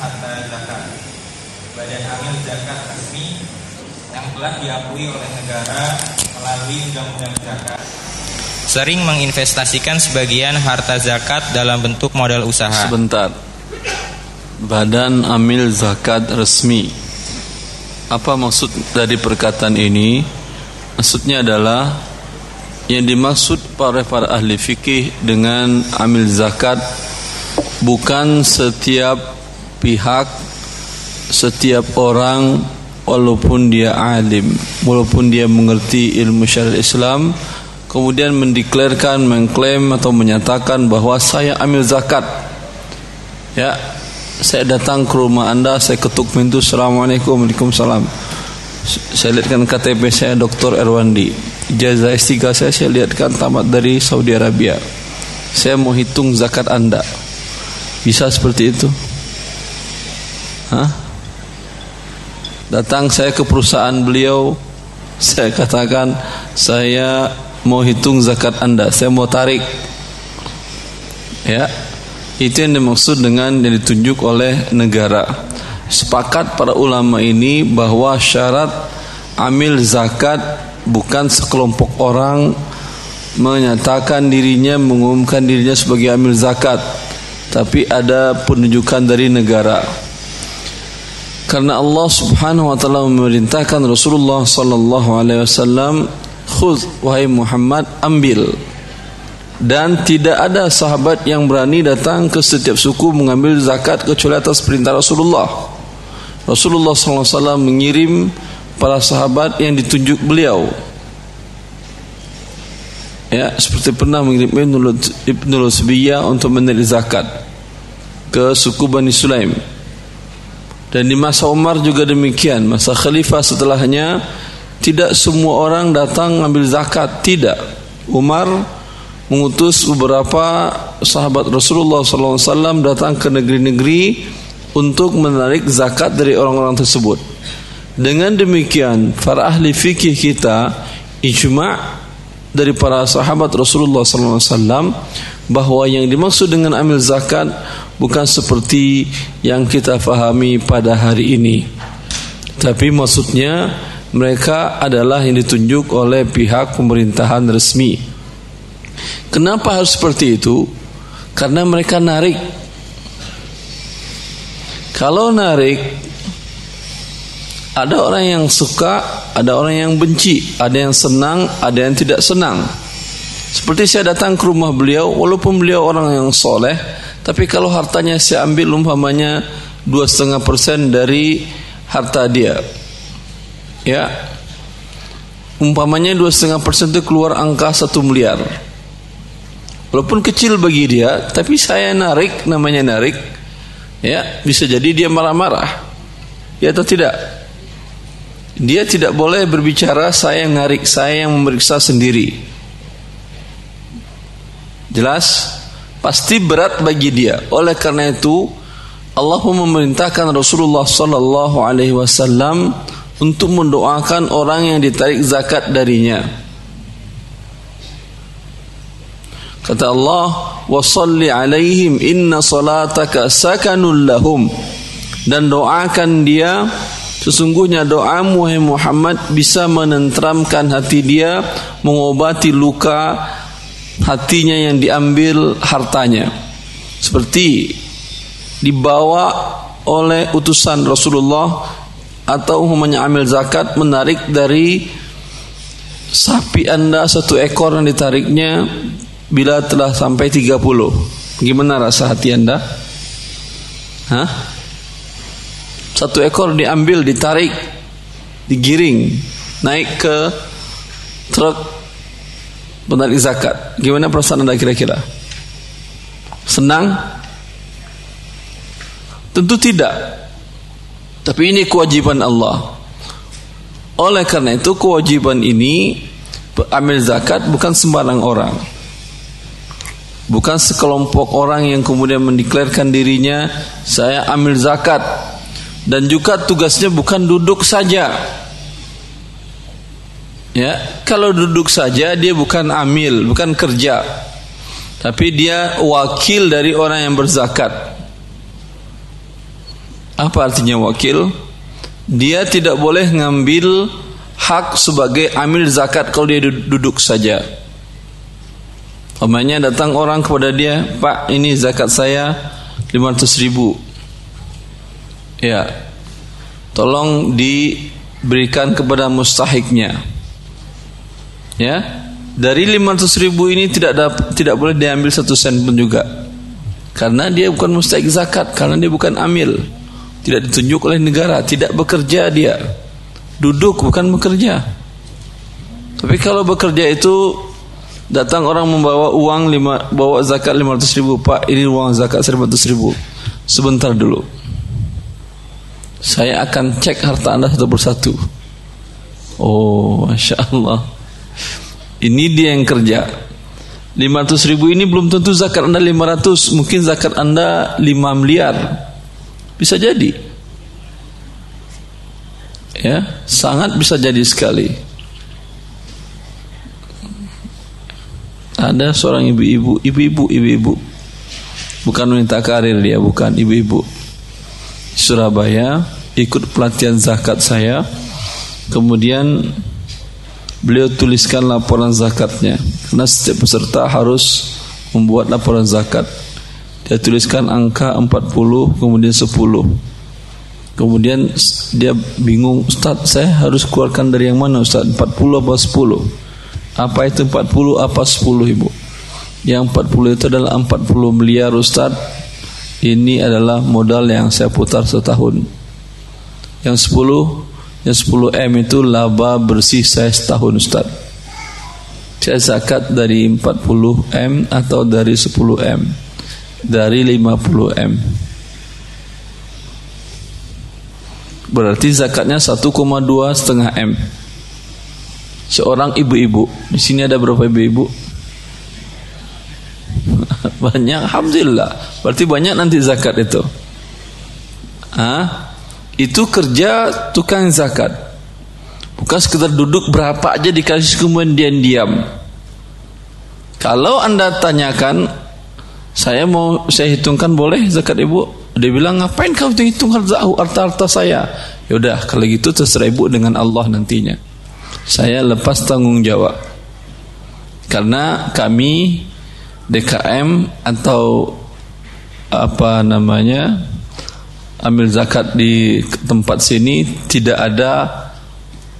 harta zakat. Badan amil zakat resmi yang telah diakui oleh negara melalui undang-undang zakat sering menginvestasikan sebagian harta zakat dalam bentuk modal usaha. Sebentar. Badan amil zakat resmi. Apa maksud dari perkataan ini? Maksudnya adalah yang dimaksud para para ahli fikih dengan amil zakat bukan setiap pihak setiap orang walaupun dia alim walaupun dia mengerti ilmu syariat Islam kemudian mendeklarkan, mengklaim atau menyatakan bahwa saya ambil zakat. Ya, saya datang ke rumah Anda, saya ketuk pintu, Assalamualaikum, Waalaikumsalam. Saya lihatkan KTP saya Dr. Erwandi. Ijazah S3 saya saya lihatkan tamat dari Saudi Arabia. Saya mau hitung zakat Anda. Bisa seperti itu? Hah? Datang saya ke perusahaan beliau, saya katakan saya mau hitung zakat anda. Saya mau tarik. Ya. Itu yang dimaksud dengan yang ditunjuk oleh negara. Sepakat para ulama ini bahwa syarat amil zakat bukan sekelompok orang menyatakan dirinya mengumumkan dirinya sebagai amil zakat tapi ada penunjukan dari negara karena Allah Subhanahu wa taala memerintahkan Rasulullah sallallahu alaihi wasallam khuz wahai Muhammad ambil. Dan tidak ada sahabat yang berani datang ke setiap suku mengambil zakat kecuali atas perintah Rasulullah. Rasulullah SAW mengirim para sahabat yang ditunjuk beliau. Ya seperti pernah mengirim Ibnu Lusbiyah untuk menerima zakat ke suku Bani Sulaim dan di masa Umar juga demikian masa khalifah setelahnya tidak semua orang datang ambil zakat, tidak. Umar mengutus beberapa sahabat Rasulullah SAW datang ke negeri-negeri untuk menarik zakat dari orang-orang tersebut. Dengan demikian, para ahli fikih kita ijma' dari para sahabat Rasulullah SAW bahwa yang dimaksud dengan ambil zakat bukan seperti yang kita fahami pada hari ini. Tapi maksudnya mereka adalah yang ditunjuk oleh pihak pemerintahan resmi. Kenapa harus seperti itu? Karena mereka narik. Kalau narik, ada orang yang suka, ada orang yang benci, ada yang senang, ada yang tidak senang. Seperti saya datang ke rumah beliau, walaupun beliau orang yang soleh, tapi kalau hartanya saya ambil umpamanya dua setengah persen dari harta dia, ya. Umpamanya dua setengah persen itu keluar angka satu miliar. Walaupun kecil bagi dia tapi saya narik namanya narik. Ya bisa jadi dia marah-marah. Ya atau tidak? Dia tidak boleh berbicara saya yang narik saya yang memeriksa sendiri. Jelas pasti berat bagi dia oleh karena itu Allah memerintahkan Rasulullah sallallahu alaihi wasallam untuk mendoakan orang yang ditarik zakat darinya. Kata Allah, "Wa shalli 'alaihim inna salataka sakanul lahum." Dan doakan dia Sesungguhnya hai Muhammad bisa menenteramkan hati dia, mengobati luka hatinya yang diambil hartanya. Seperti dibawa oleh utusan Rasulullah atau umpamanya ambil zakat menarik dari sapi anda satu ekor yang ditariknya bila telah sampai 30 gimana rasa hati anda Hah? satu ekor diambil ditarik digiring naik ke truk penarik zakat gimana perasaan anda kira-kira senang tentu tidak tapi ini kewajiban Allah. Oleh karena itu kewajiban ini ambil zakat bukan sembarang orang. Bukan sekelompok orang yang kemudian mendeklarkan dirinya saya ambil zakat dan juga tugasnya bukan duduk saja. Ya, kalau duduk saja dia bukan amil, bukan kerja. Tapi dia wakil dari orang yang berzakat. Apa artinya wakil? Dia tidak boleh ngambil hak sebagai amil zakat kalau dia duduk saja. Umpamanya datang orang kepada dia, Pak ini zakat saya 500 ribu. Ya, tolong diberikan kepada mustahiknya. Ya, dari 500 ribu ini tidak dapat, tidak boleh diambil satu sen pun juga. Karena dia bukan mustahik zakat, karena dia bukan amil. Tidak ditunjuk oleh negara, tidak bekerja dia. Duduk bukan bekerja. Tapi kalau bekerja itu datang orang membawa uang lima, bawa zakat 500 ribu pak ini uang zakat 500 ribu sebentar dulu saya akan cek harta anda satu persatu oh masya Allah ini dia yang kerja 500 ribu ini belum tentu zakat anda 500 mungkin zakat anda 5 miliar bisa jadi ya sangat bisa jadi sekali Ada seorang ibu-ibu, ibu-ibu, ibu-ibu. Bukan wanita karir dia, bukan ibu-ibu. Surabaya ikut pelatihan zakat saya. Kemudian beliau tuliskan laporan zakatnya. Karena setiap peserta harus membuat laporan zakat. Dia tuliskan angka 40 kemudian 10. Kemudian dia bingung, Ustaz saya harus keluarkan dari yang mana Ustaz? 40 apa 10? Apa itu 40 apa 10 ibu Yang 40 itu adalah 40 miliar Ustaz Ini adalah modal yang saya putar setahun Yang 10 Yang 10 M itu laba bersih saya setahun Ustaz Saya zakat dari 40 M Atau dari 10 M Dari 50 M Berarti zakatnya 1,2 setengah M seorang ibu-ibu. Di sini ada berapa ibu-ibu? banyak, alhamdulillah. Berarti banyak nanti zakat itu. Ah, itu kerja tukang zakat. Bukan sekedar duduk berapa aja dikasih kemudian diam. Kalau anda tanyakan, saya mau saya hitungkan boleh zakat ibu? Dia bilang ngapain kau hitung harta harta saya? Yaudah kalau gitu terserah ibu dengan Allah nantinya saya lepas tanggung jawab karena kami DKM atau apa namanya ambil zakat di tempat sini tidak ada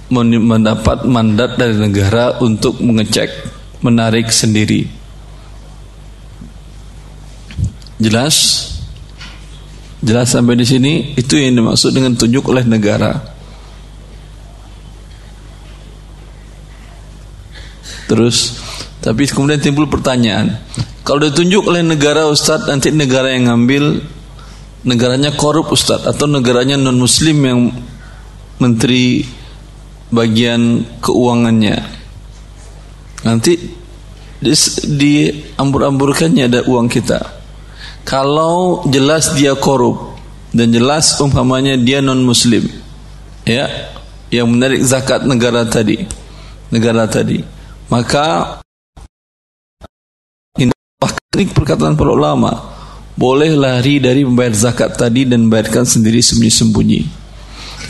mendapat mandat dari negara untuk mengecek menarik sendiri. Jelas? Jelas sampai di sini? Itu yang dimaksud dengan tunjuk oleh negara. Terus tapi kemudian timbul pertanyaan, kalau ditunjuk oleh negara Ustadz nanti negara yang ngambil negaranya korup Ustadz atau negaranya non muslim yang menteri bagian keuangannya. Nanti di, di ambur-amburkannya ada uang kita. Kalau jelas dia korup dan jelas umpamanya dia non muslim, ya, yang menarik zakat negara tadi, negara tadi maka ini perkataan para ulama boleh lari dari membayar zakat tadi dan bayarkan sendiri sembunyi-sembunyi.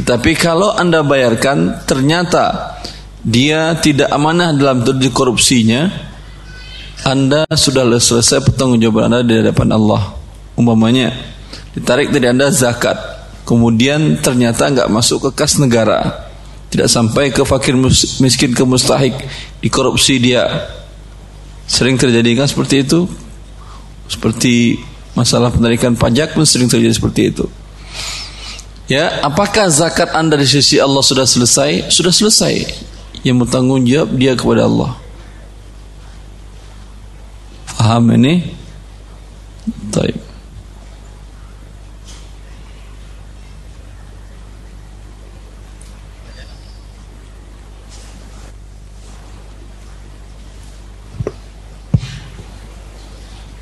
Tetapi kalau anda bayarkan ternyata dia tidak amanah dalam terjadi korupsinya, anda sudah selesai pertanggungjawaban anda di hadapan Allah. Umpamanya ditarik dari anda zakat, kemudian ternyata nggak masuk ke kas negara, tidak sampai ke fakir miskin ke mustahik dikorupsi dia sering terjadi kan seperti itu seperti masalah penarikan pajak pun sering terjadi seperti itu. Ya apakah zakat anda di sisi Allah sudah selesai? Sudah selesai. Yang bertanggung jawab dia kepada Allah. Faham ini? Taib.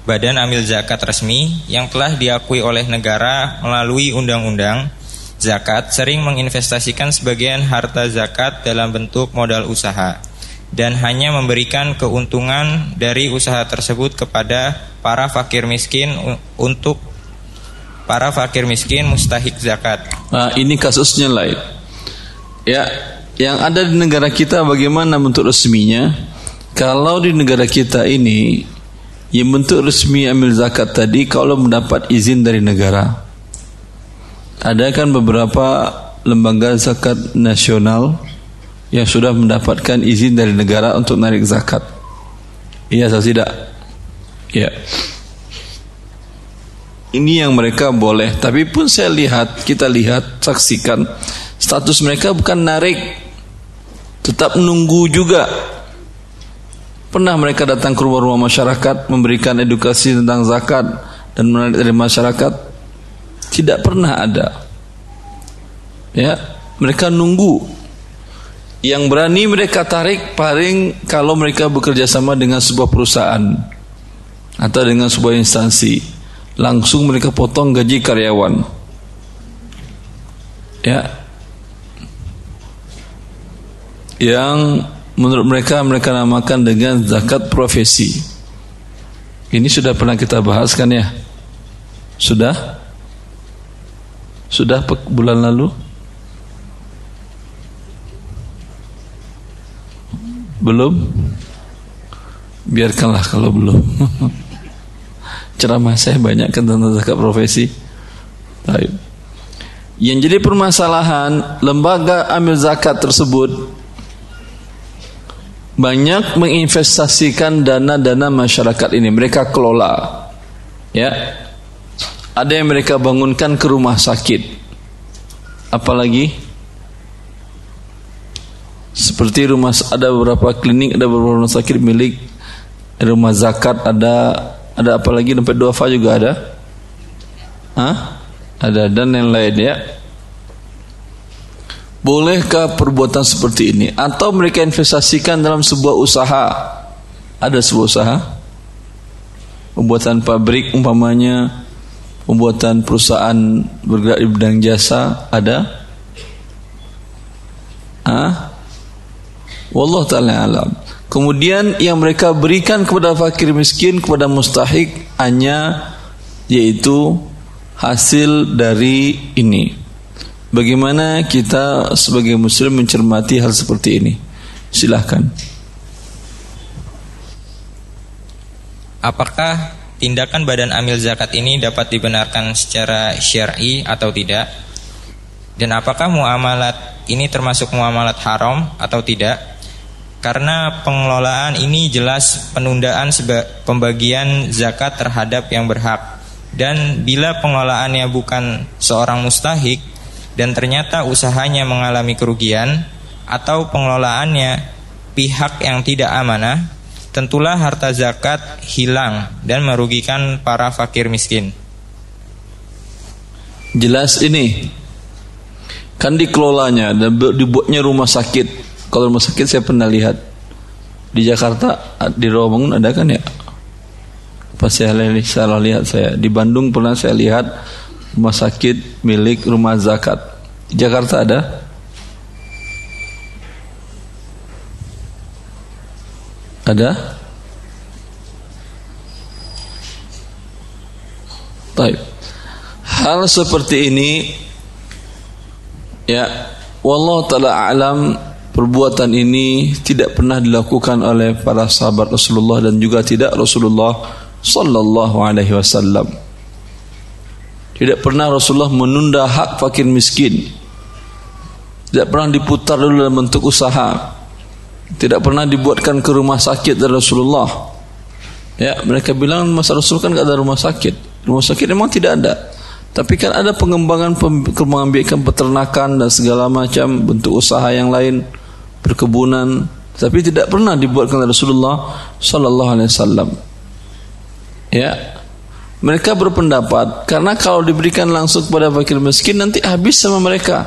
Badan amil zakat resmi yang telah diakui oleh negara melalui undang-undang zakat sering menginvestasikan sebagian harta zakat dalam bentuk modal usaha dan hanya memberikan keuntungan dari usaha tersebut kepada para fakir miskin untuk para fakir miskin mustahik zakat. Nah, ini kasusnya lain. Ya, yang ada di negara kita bagaimana bentuk resminya? Kalau di negara kita ini yang bentuk resmi ambil zakat tadi kalau mendapat izin dari negara. Ada kan beberapa lembaga zakat nasional yang sudah mendapatkan izin dari negara untuk narik zakat. Iya atau tidak? Ya. Ini yang mereka boleh. Tapi pun saya lihat, kita lihat, saksikan status mereka bukan narik, tetap menunggu juga. Pernah mereka datang ke rumah-rumah masyarakat memberikan edukasi tentang zakat dan menarik dari masyarakat? Tidak pernah ada. Ya, mereka nunggu. Yang berani mereka tarik paling kalau mereka bekerja sama dengan sebuah perusahaan atau dengan sebuah instansi. Langsung mereka potong gaji karyawan. Ya, yang menurut mereka mereka namakan dengan zakat profesi. Ini sudah pernah kita bahas kan ya? Sudah? Sudah bulan lalu? Belum? Biarkanlah kalau belum. Ceramah saya banyak kan tentang zakat profesi. Baik. Yang jadi permasalahan lembaga amil zakat tersebut banyak menginvestasikan dana-dana masyarakat ini. Mereka kelola. Ya. Ada yang mereka bangunkan ke rumah sakit. Apalagi? Seperti rumah ada beberapa klinik ada beberapa rumah sakit milik rumah zakat ada ada apalagi dompet duafa juga ada. Hah? ada dan yang lain ya Bolehkah perbuatan seperti ini atau mereka investasikan dalam sebuah usaha? Ada sebuah usaha? Pembuatan pabrik umpamanya, pembuatan perusahaan bergerak di bidang jasa ada? Ah? Wallah taala alam. Kemudian yang mereka berikan kepada fakir miskin kepada mustahik hanya yaitu hasil dari ini Bagaimana kita sebagai muslim mencermati hal seperti ini? Silahkan. Apakah tindakan badan amil zakat ini dapat dibenarkan secara syar'i atau tidak? Dan apakah muamalat ini termasuk muamalat haram atau tidak? Karena pengelolaan ini jelas penundaan pembagian zakat terhadap yang berhak. Dan bila pengelolaannya bukan seorang mustahik, dan ternyata usahanya mengalami kerugian atau pengelolaannya pihak yang tidak amanah, tentulah harta zakat hilang dan merugikan para fakir miskin. Jelas ini kan dikelolanya dan dibuatnya rumah sakit. Kalau rumah sakit saya pernah lihat di Jakarta di Rawamangun ada kan ya? Pas saya salah lihat saya di Bandung pernah saya lihat rumah sakit milik rumah zakat. Di Jakarta ada? Ada? Baik. Hal seperti ini ya wallah taala alam perbuatan ini tidak pernah dilakukan oleh para sahabat Rasulullah dan juga tidak Rasulullah sallallahu alaihi wasallam. Tidak pernah Rasulullah menunda hak fakir miskin. Tidak pernah diputar dulu dalam bentuk usaha. Tidak pernah dibuatkan ke rumah sakit dari Rasulullah. Ya, mereka bilang masa Rasul kan tidak ada rumah sakit. Rumah sakit memang tidak ada. Tapi kan ada pengembangan pengambilan peternakan dan segala macam bentuk usaha yang lain, perkebunan, tapi tidak pernah dibuatkan oleh Rasulullah sallallahu alaihi wasallam. Ya, mereka berpendapat karena kalau diberikan langsung kepada fakir miskin nanti habis sama mereka.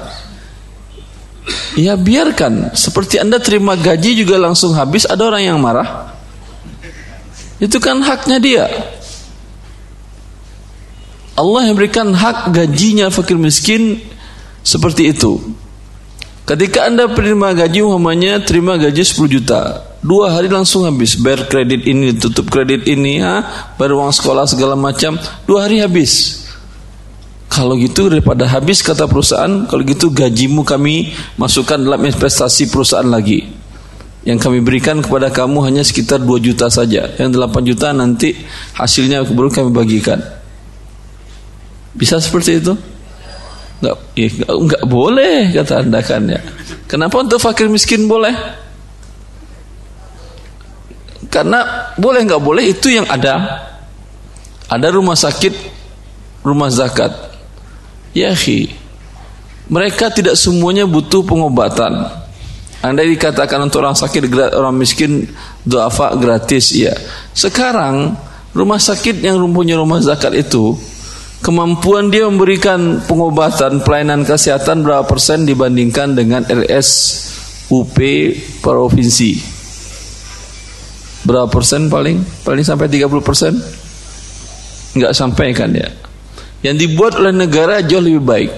Ya biarkan. Seperti anda terima gaji juga langsung habis. Ada orang yang marah. Itu kan haknya dia. Allah yang berikan hak gajinya fakir miskin seperti itu. Ketika anda terima gaji umpamanya terima gaji 10 juta Dua hari langsung habis Bayar kredit ini, tutup kredit ini ha? Bayar uang sekolah segala macam Dua hari habis Kalau gitu daripada habis kata perusahaan, kalau gitu gajimu kami masukkan dalam investasi perusahaan lagi. Yang kami berikan kepada kamu hanya sekitar 2 juta saja. Yang 8 juta nanti hasilnya baru kami bagikan. Bisa seperti itu? Enggak, ya, enggak boleh kata Anda kan ya. Kenapa untuk fakir miskin boleh? Karena boleh nggak boleh itu yang ada. Ada rumah sakit, rumah zakat. Ya khi, mereka tidak semuanya butuh pengobatan. Anda dikatakan untuk orang sakit, orang miskin, doafa gratis, ya. Sekarang rumah sakit yang punya rumah zakat itu kemampuan dia memberikan pengobatan pelayanan kesehatan berapa persen dibandingkan dengan RS UP provinsi berapa persen paling? Paling sampai 30 persen? Nggak sampai kan ya? Yang dibuat oleh negara jauh lebih baik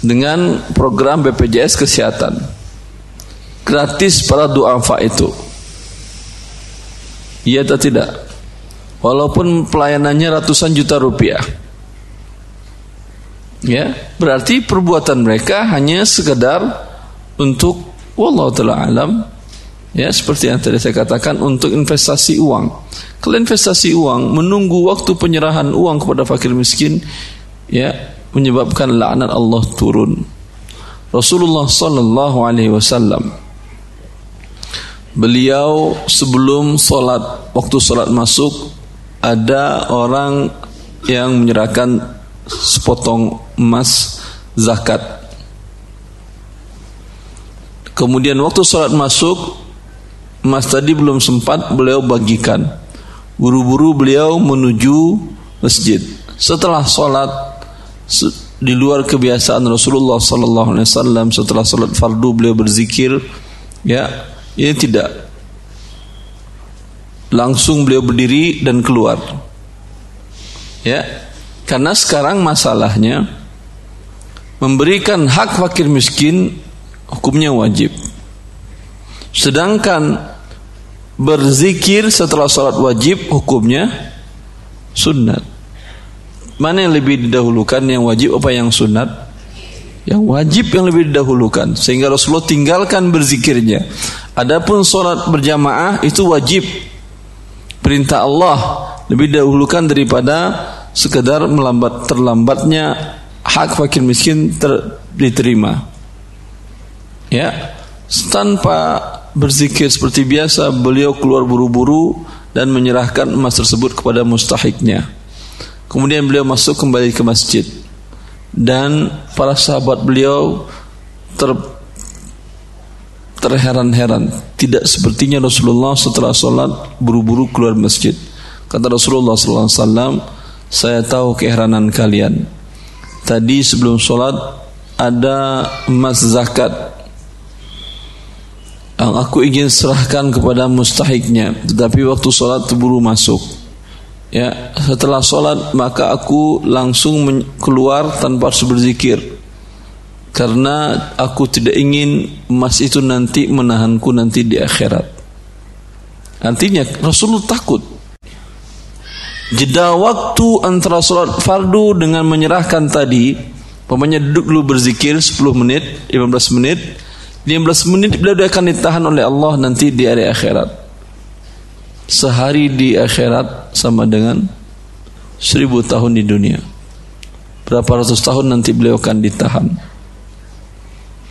dengan program BPJS kesehatan. Gratis para duafa itu. Iya atau tidak? Walaupun pelayanannya ratusan juta rupiah. Ya berarti perbuatan mereka hanya sekedar untuk wallahu Ya, seperti yang tadi saya katakan untuk investasi uang. Kalau investasi uang menunggu waktu penyerahan uang kepada fakir miskin, ya menyebabkan laknat Allah turun. Rasulullah sallallahu alaihi wasallam beliau sebelum solat waktu solat masuk ada orang yang menyerahkan sepotong emas zakat. Kemudian waktu solat masuk emas tadi belum sempat beliau bagikan. Buru-buru beliau menuju masjid. Setelah sholat di luar kebiasaan Rasulullah Sallallahu Alaihi Wasallam setelah sholat fardu beliau berzikir, ya ini tidak langsung beliau berdiri dan keluar. Ya, karena sekarang masalahnya memberikan hak fakir miskin hukumnya wajib. Sedangkan berzikir setelah sholat wajib hukumnya sunat. Mana yang lebih didahulukan yang wajib apa yang sunat? Yang wajib yang lebih didahulukan sehingga Rasulullah tinggalkan berzikirnya. Adapun sholat berjamaah itu wajib perintah Allah lebih didahulukan daripada sekedar melambat terlambatnya hak fakir miskin ter, diterima. Ya, tanpa berzikir seperti biasa, beliau keluar buru-buru dan menyerahkan emas tersebut kepada mustahiknya. Kemudian beliau masuk kembali ke masjid. Dan para sahabat beliau ter terheran-heran. Tidak sepertinya Rasulullah setelah sholat buru-buru keluar masjid. Kata Rasulullah SAW saya tahu keheranan kalian. Tadi sebelum sholat ada emas zakat aku ingin serahkan kepada mustahiknya. Tetapi waktu sholat buru masuk. Ya setelah sholat maka aku langsung keluar tanpa harus berzikir. Karena aku tidak ingin emas itu nanti menahanku nanti di akhirat. Artinya Rasulullah takut. Jeda waktu antara sholat fardu dengan menyerahkan tadi Pemanya duduk dulu berzikir 10 menit 15 menit 15 menit beliau akan ditahan oleh Allah nanti di hari akhirat. Sehari di akhirat sama dengan seribu tahun di dunia. Berapa ratus tahun nanti beliau akan ditahan.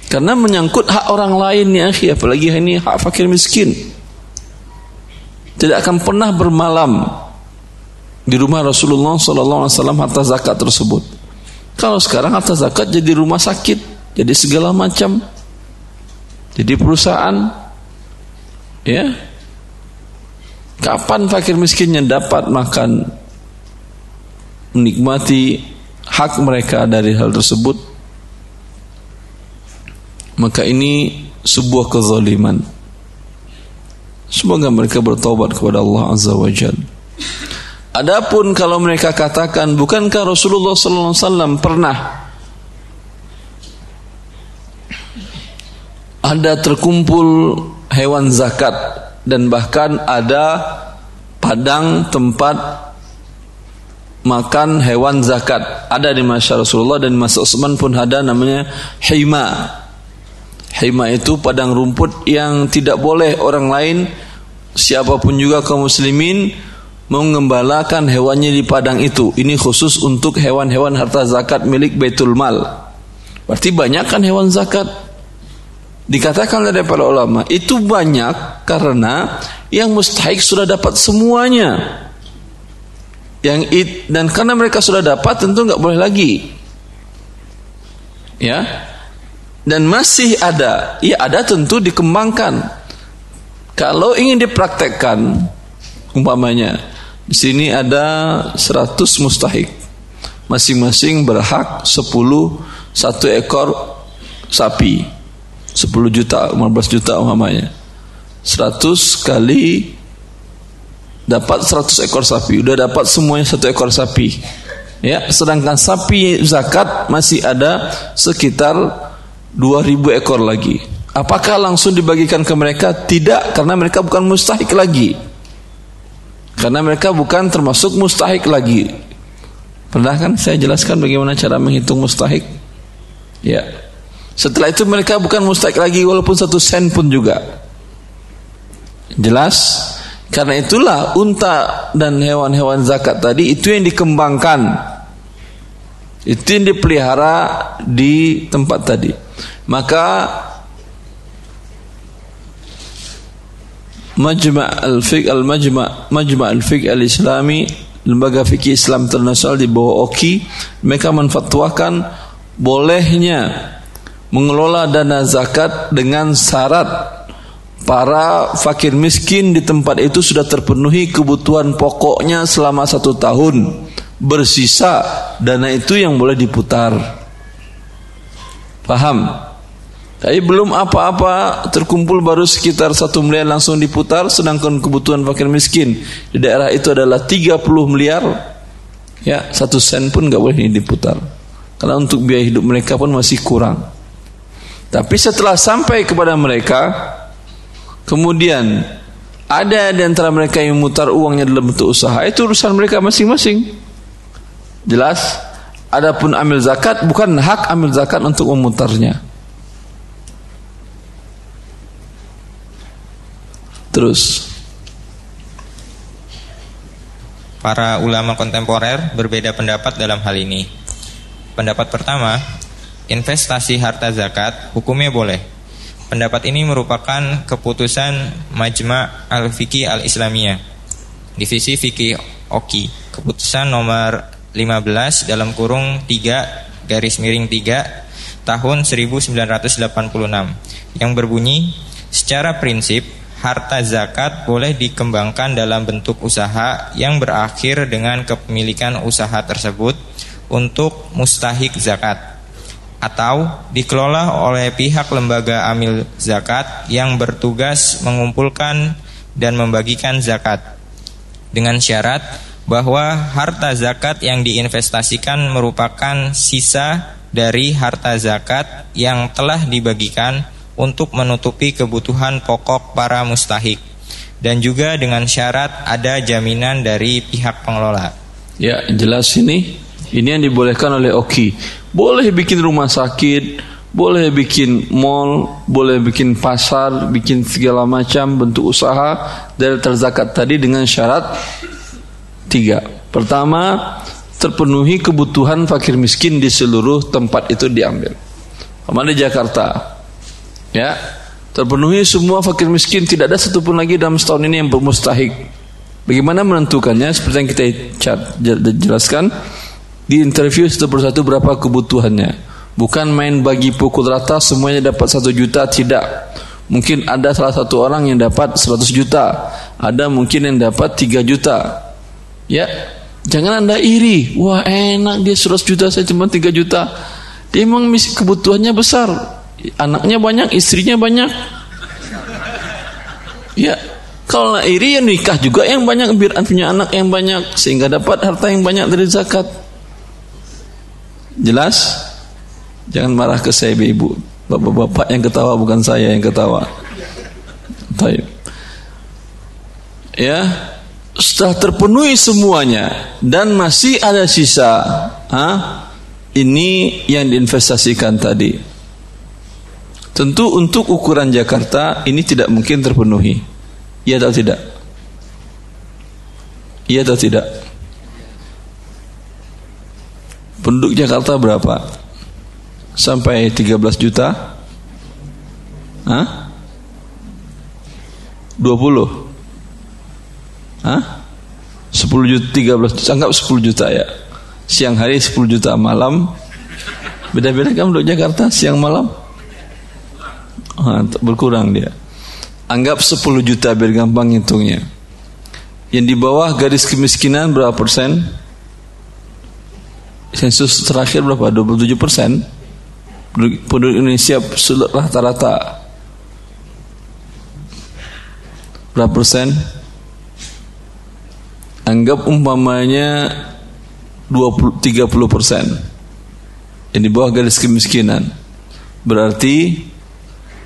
Karena menyangkut hak orang lain ya akhi, apalagi ini hak fakir miskin. Tidak akan pernah bermalam di rumah Rasulullah wasallam harta zakat tersebut. Kalau sekarang harta zakat jadi rumah sakit, jadi segala macam jadi perusahaan ya kapan fakir miskinnya dapat makan menikmati hak mereka dari hal tersebut maka ini sebuah kezaliman. Semoga mereka bertobat kepada Allah Azza wa Jal. Adapun kalau mereka katakan bukankah Rasulullah sallallahu alaihi wasallam pernah ada terkumpul hewan zakat dan bahkan ada padang tempat makan hewan zakat. Ada di masa Rasulullah dan masa Utsman pun ada namanya hima. Hima itu padang rumput yang tidak boleh orang lain siapa pun juga kaum muslimin mengembalakan hewannya di padang itu. Ini khusus untuk hewan-hewan harta zakat milik Baitul Mal. Berarti banyak kan hewan zakat? Dikatakan oleh para ulama, itu banyak karena yang mustahik sudah dapat semuanya. Yang it, dan karena mereka sudah dapat tentu nggak boleh lagi. Ya. Dan masih ada, ya ada tentu dikembangkan. Kalau ingin dipraktekkan umpamanya di sini ada 100 mustahik. Masing-masing berhak 10 satu ekor sapi. 10 juta, 15 juta umpamanya. 100 kali dapat 100 ekor sapi. Udah dapat semuanya satu ekor sapi. Ya, sedangkan sapi zakat masih ada sekitar 2000 ekor lagi. Apakah langsung dibagikan ke mereka? Tidak, karena mereka bukan mustahik lagi. Karena mereka bukan termasuk mustahik lagi. Pernah kan saya jelaskan bagaimana cara menghitung mustahik? Ya. Setelah itu mereka bukan mustahik lagi walaupun satu sen pun juga. Jelas? Karena itulah unta dan hewan-hewan zakat tadi itu yang dikembangkan. Itu yang dipelihara di tempat tadi. Maka Majma' al-Fiqh al-Majma' Majma' al-Fiqh al-Islami Lembaga Fikih Islam Internasional di bawah OKI mereka menfatwakan bolehnya mengelola dana zakat dengan syarat para fakir miskin di tempat itu sudah terpenuhi kebutuhan pokoknya selama satu tahun. Bersisa dana itu yang boleh diputar. Paham? Tapi belum apa-apa terkumpul baru sekitar satu miliar langsung diputar sedangkan kebutuhan fakir miskin di daerah itu adalah 30 miliar. Ya satu sen pun nggak boleh diputar. Karena untuk biaya hidup mereka pun masih kurang tapi setelah sampai kepada mereka kemudian ada di antara mereka yang memutar uangnya dalam bentuk usaha itu urusan mereka masing-masing. Jelas adapun amil zakat bukan hak amil zakat untuk memutarnya. Terus. Para ulama kontemporer berbeda pendapat dalam hal ini. Pendapat pertama, investasi harta zakat hukumnya boleh. Pendapat ini merupakan keputusan Majma' Al-Fiqih Al-Islamiyah. Divisi Fikih Oki. Keputusan nomor 15 dalam kurung 3 garis miring 3 tahun 1986 yang berbunyi secara prinsip harta zakat boleh dikembangkan dalam bentuk usaha yang berakhir dengan kepemilikan usaha tersebut untuk mustahik zakat atau dikelola oleh pihak lembaga amil zakat yang bertugas mengumpulkan dan membagikan zakat dengan syarat bahwa harta zakat yang diinvestasikan merupakan sisa dari harta zakat yang telah dibagikan untuk menutupi kebutuhan pokok para mustahik dan juga dengan syarat ada jaminan dari pihak pengelola. Ya, jelas ini. Ini yang dibolehkan oleh Oki. Boleh bikin rumah sakit, boleh bikin mall, boleh bikin pasar, bikin segala macam bentuk usaha dari terzakat tadi dengan syarat tiga. Pertama, terpenuhi kebutuhan fakir miskin di seluruh tempat itu diambil. Ke mana Jakarta? ya terpenuhi semua fakir miskin tidak ada satupun lagi dalam setahun ini yang bermustahik bagaimana menentukannya seperti yang kita jelaskan di interview satu persatu berapa kebutuhannya? Bukan main bagi pukul rata semuanya dapat satu juta tidak. Mungkin ada salah satu orang yang dapat 100 juta ada mungkin yang dapat 3 juta. Ya jangan anda iri. Wah enak dia 100 juta saya cuma 3 juta. Dia memang kebutuhannya besar. Anaknya banyak, istrinya banyak. Ya, kalau iri ya nikah juga. Yang banyak biar punya anak yang banyak sehingga dapat harta yang banyak dari zakat. Jelas? Jangan marah ke saya ibu. Bapak-bapak yang ketawa bukan saya yang ketawa. Taib. Ya, setelah terpenuhi semuanya dan masih ada sisa, ha? ini yang diinvestasikan tadi. Tentu untuk ukuran Jakarta ini tidak mungkin terpenuhi. Iya atau tidak? Iya atau tidak? Penduduk Jakarta berapa? Sampai 13 juta? Hah? 20? Hah? 10 juta, 13 juta, anggap 10 juta ya. Siang hari 10 juta, malam beda-beda kan untuk Jakarta siang malam? Ah, berkurang dia. Anggap 10 juta biar gampang hitungnya. Yang di bawah garis kemiskinan berapa persen? Sensus terakhir berapa? 27 persen. Penduduk Indonesia rata-rata berapa persen? anggap umpamanya 20 30 persen yang di bawah garis kemiskinan berarti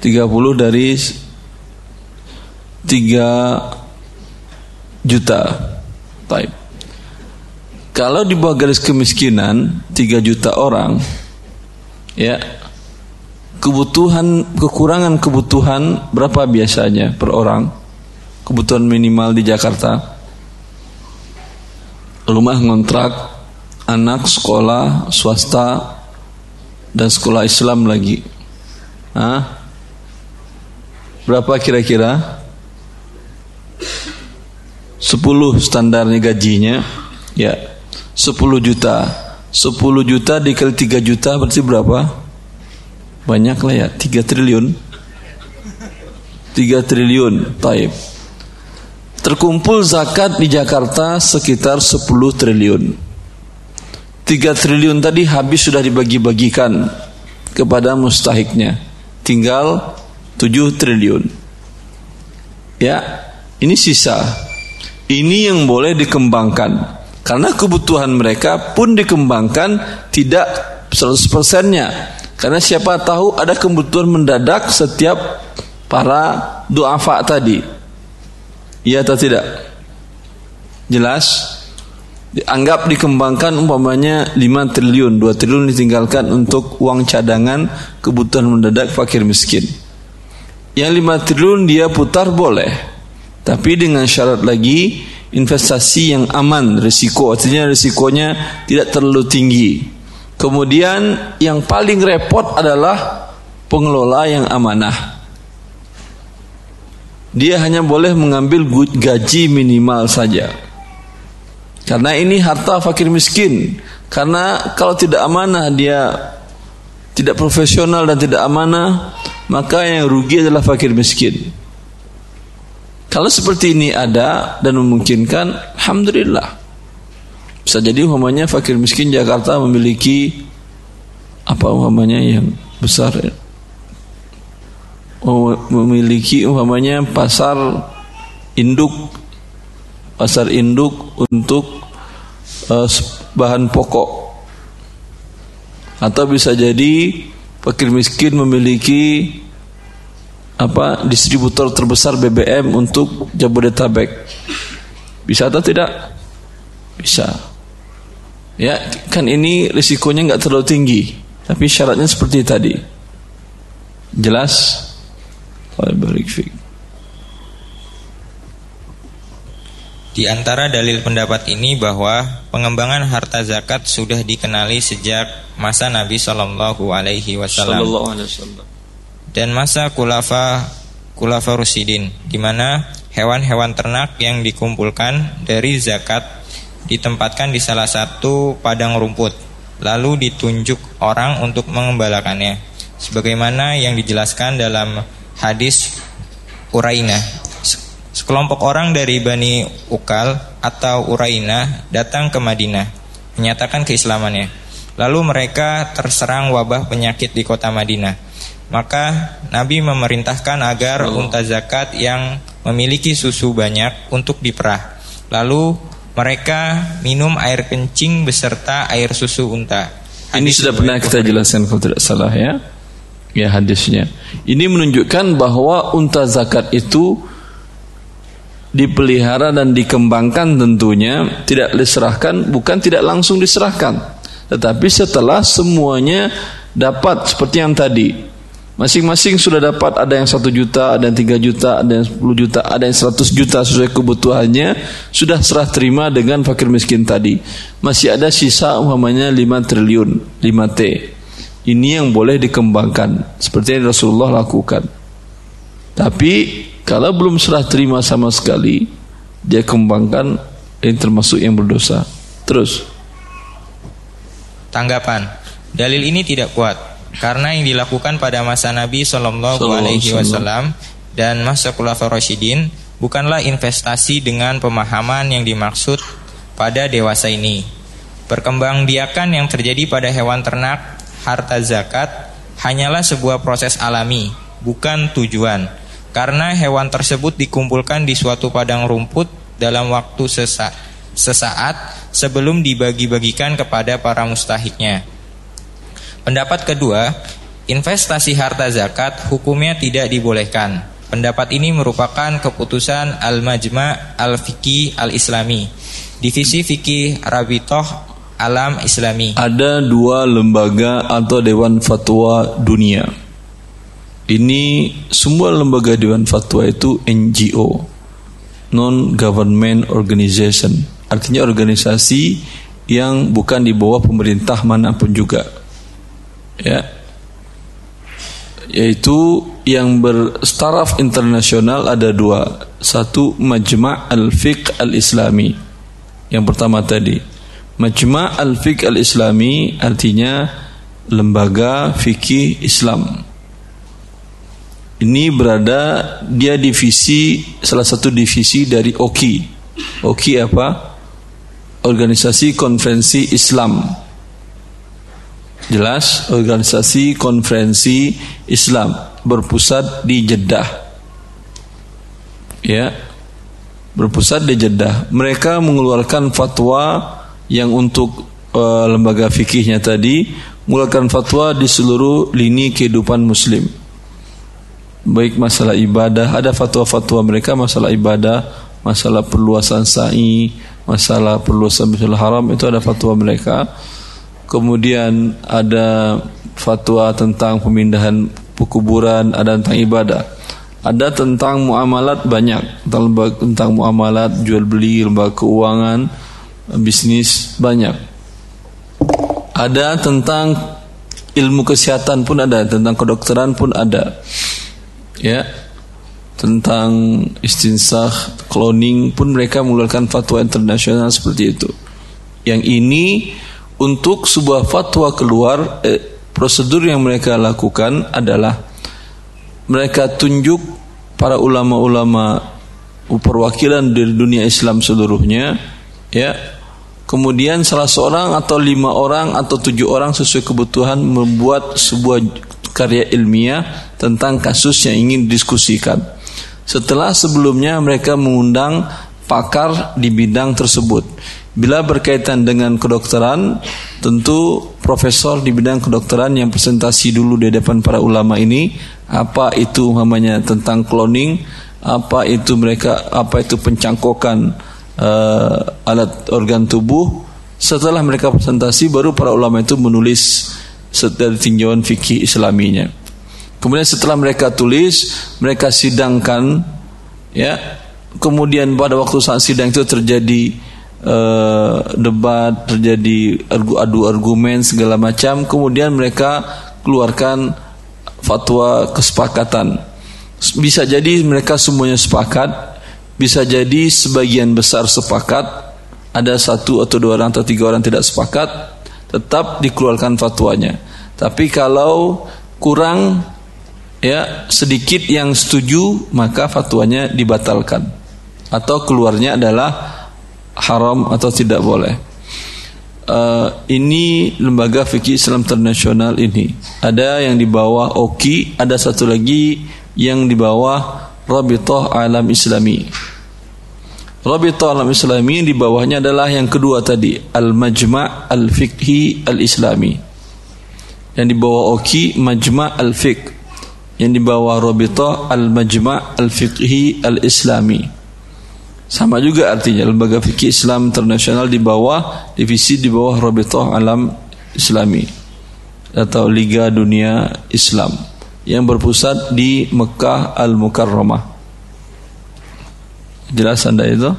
30 dari 3 juta type kalau di bawah garis kemiskinan 3 juta orang ya kebutuhan kekurangan kebutuhan berapa biasanya per orang kebutuhan minimal di Jakarta rumah ngontrak, anak sekolah swasta dan sekolah Islam lagi. Hah? Berapa kira-kira? 10 standarnya gajinya. Ya. 10 juta. 10 juta dikali 3 juta berarti berapa? Banyak lah ya, 3 triliun. 3 triliun, taib. Terkumpul zakat di Jakarta sekitar 10 triliun. 3 triliun tadi habis sudah dibagi-bagikan kepada mustahiknya. Tinggal 7 triliun. Ya, ini sisa. Ini yang boleh dikembangkan. Karena kebutuhan mereka pun dikembangkan tidak 100%-nya. Karena siapa tahu ada kebutuhan mendadak setiap para duafa tadi. Iya atau tidak? Jelas? Dianggap dikembangkan umpamanya 5 triliun, 2 triliun ditinggalkan untuk uang cadangan kebutuhan mendadak fakir miskin. Yang 5 triliun dia putar boleh. Tapi dengan syarat lagi investasi yang aman, risiko artinya risikonya tidak terlalu tinggi. Kemudian yang paling repot adalah pengelola yang amanah dia hanya boleh mengambil gaji minimal saja. Karena ini harta fakir miskin. Karena kalau tidak amanah dia tidak profesional dan tidak amanah, maka yang rugi adalah fakir miskin. Kalau seperti ini ada dan memungkinkan, alhamdulillah. Bisa jadi umpamanya fakir miskin Jakarta memiliki apa umpamanya yang besar memiliki umpamanya pasar induk pasar induk untuk uh, bahan pokok atau bisa jadi fakir miskin memiliki apa distributor terbesar BBM untuk Jabodetabek. Bisa atau tidak? Bisa. Ya kan ini risikonya nggak terlalu tinggi tapi syaratnya seperti tadi. Jelas? Di antara dalil pendapat ini bahwa pengembangan harta zakat sudah dikenali sejak masa Nabi Shallallahu Alaihi Wasallam dan masa kulafa kulafa Rusidin, di mana hewan-hewan ternak yang dikumpulkan dari zakat ditempatkan di salah satu padang rumput, lalu ditunjuk orang untuk mengembalakannya, sebagaimana yang dijelaskan dalam hadis Uraina. Sekelompok orang dari Bani Ukal atau Uraina datang ke Madinah menyatakan keislamannya. Lalu mereka terserang wabah penyakit di kota Madinah. Maka Nabi memerintahkan agar unta zakat yang memiliki susu banyak untuk diperah. Lalu mereka minum air kencing beserta air susu unta. Ini sudah pernah kita jelaskan kalau tidak salah ya ya hadisnya. Ini menunjukkan bahwa unta zakat itu dipelihara dan dikembangkan tentunya tidak diserahkan bukan tidak langsung diserahkan tetapi setelah semuanya dapat seperti yang tadi masing-masing sudah dapat ada yang satu juta ada yang tiga juta ada yang sepuluh juta ada yang seratus juta sesuai kebutuhannya sudah serah terima dengan fakir miskin tadi masih ada sisa umpamanya lima triliun lima T ini yang boleh dikembangkan seperti yang Rasulullah lakukan tapi kalau belum serah terima sama sekali, dia kembangkan ini termasuk yang berdosa. Terus. Tanggapan. Dalil ini tidak kuat karena yang dilakukan pada masa Nabi Shallallahu Alaihi Wasallam dan masa Khulafaur Rasyidin bukanlah investasi dengan pemahaman yang dimaksud pada dewasa ini. Perkembangbiakan yang terjadi pada hewan ternak, harta zakat hanyalah sebuah proses alami, bukan tujuan karena hewan tersebut dikumpulkan di suatu padang rumput dalam waktu sesa sesaat sebelum dibagi-bagikan kepada para mustahiknya. Pendapat kedua, investasi harta zakat hukumnya tidak dibolehkan. Pendapat ini merupakan keputusan Al-Majma' Al-Fiqi Al-Islami, Divisi Fikih Rabitoh Alam Islami. Ada dua lembaga atau dewan fatwa dunia ini semua lembaga Dewan Fatwa itu NGO, non government organization. Artinya organisasi yang bukan di bawah pemerintah mana pun juga. Ya. Yaitu yang berstaraf internasional ada dua. Satu Majma' Al-Fiqh Al-Islami. Yang pertama tadi. Majma' Al-Fiqh Al-Islami artinya lembaga fikih Islam ini berada dia divisi salah satu divisi dari OKI. OKI apa? Organisasi Konferensi Islam. Jelas, organisasi konferensi Islam berpusat di Jeddah. Ya. Berpusat di Jeddah. Mereka mengeluarkan fatwa yang untuk uh, lembaga fikihnya tadi mengeluarkan fatwa di seluruh lini kehidupan muslim baik masalah ibadah ada fatwa-fatwa mereka masalah ibadah masalah perluasan sa'i masalah perluasan Masjidil Haram itu ada fatwa mereka kemudian ada fatwa tentang pemindahan kuburan ada tentang ibadah. Ada tentang muamalat banyak. Tentang, tentang muamalat jual beli lembaga keuangan bisnis banyak. Ada tentang ilmu kesehatan pun ada tentang kedokteran pun ada. Ya. Tentang istinsah cloning pun mereka mengeluarkan fatwa internasional seperti itu. Yang ini untuk sebuah fatwa keluar eh, prosedur yang mereka lakukan adalah mereka tunjuk para ulama-ulama perwakilan dari dunia Islam seluruhnya ya kemudian salah seorang atau lima orang atau tujuh orang sesuai kebutuhan membuat sebuah karya ilmiah tentang kasus yang ingin didiskusikan. Setelah sebelumnya mereka mengundang pakar di bidang tersebut. Bila berkaitan dengan kedokteran, tentu profesor di bidang kedokteran yang presentasi dulu di depan para ulama ini, apa itu namanya tentang cloning, apa itu mereka, apa itu pencangkokan uh, alat organ tubuh. Setelah mereka presentasi, baru para ulama itu menulis dari tinjauan fikih islaminya. Kemudian setelah mereka tulis, mereka sidangkan ya. Kemudian pada waktu saat sidang itu terjadi uh, debat, terjadi adu argumen segala macam. Kemudian mereka keluarkan fatwa kesepakatan. Bisa jadi mereka semuanya sepakat, bisa jadi sebagian besar sepakat, ada satu atau dua orang atau tiga orang tidak sepakat, tetap dikeluarkan fatwanya. Tapi kalau kurang ya sedikit yang setuju maka fatwanya dibatalkan atau keluarnya adalah haram atau tidak boleh. Uh, ini lembaga fikih Islam internasional ini ada yang di bawah OKI, ada satu lagi yang di bawah Rabithah Alam Islami. Rabita Alam Islami di bawahnya adalah yang kedua tadi Al-Majma' Al-Fiqhi Al-Islami Yang di bawah Oki Majma' Al-Fiqh Yang di bawah Rabita Al-Majma' Al-Fiqhi Al-Islami Sama juga artinya lembaga fikih Islam internasional di bawah divisi di bawah Rabithah Alam Islami atau Liga Dunia Islam yang berpusat di Mekah Al Mukarramah. Jelas Anda itu?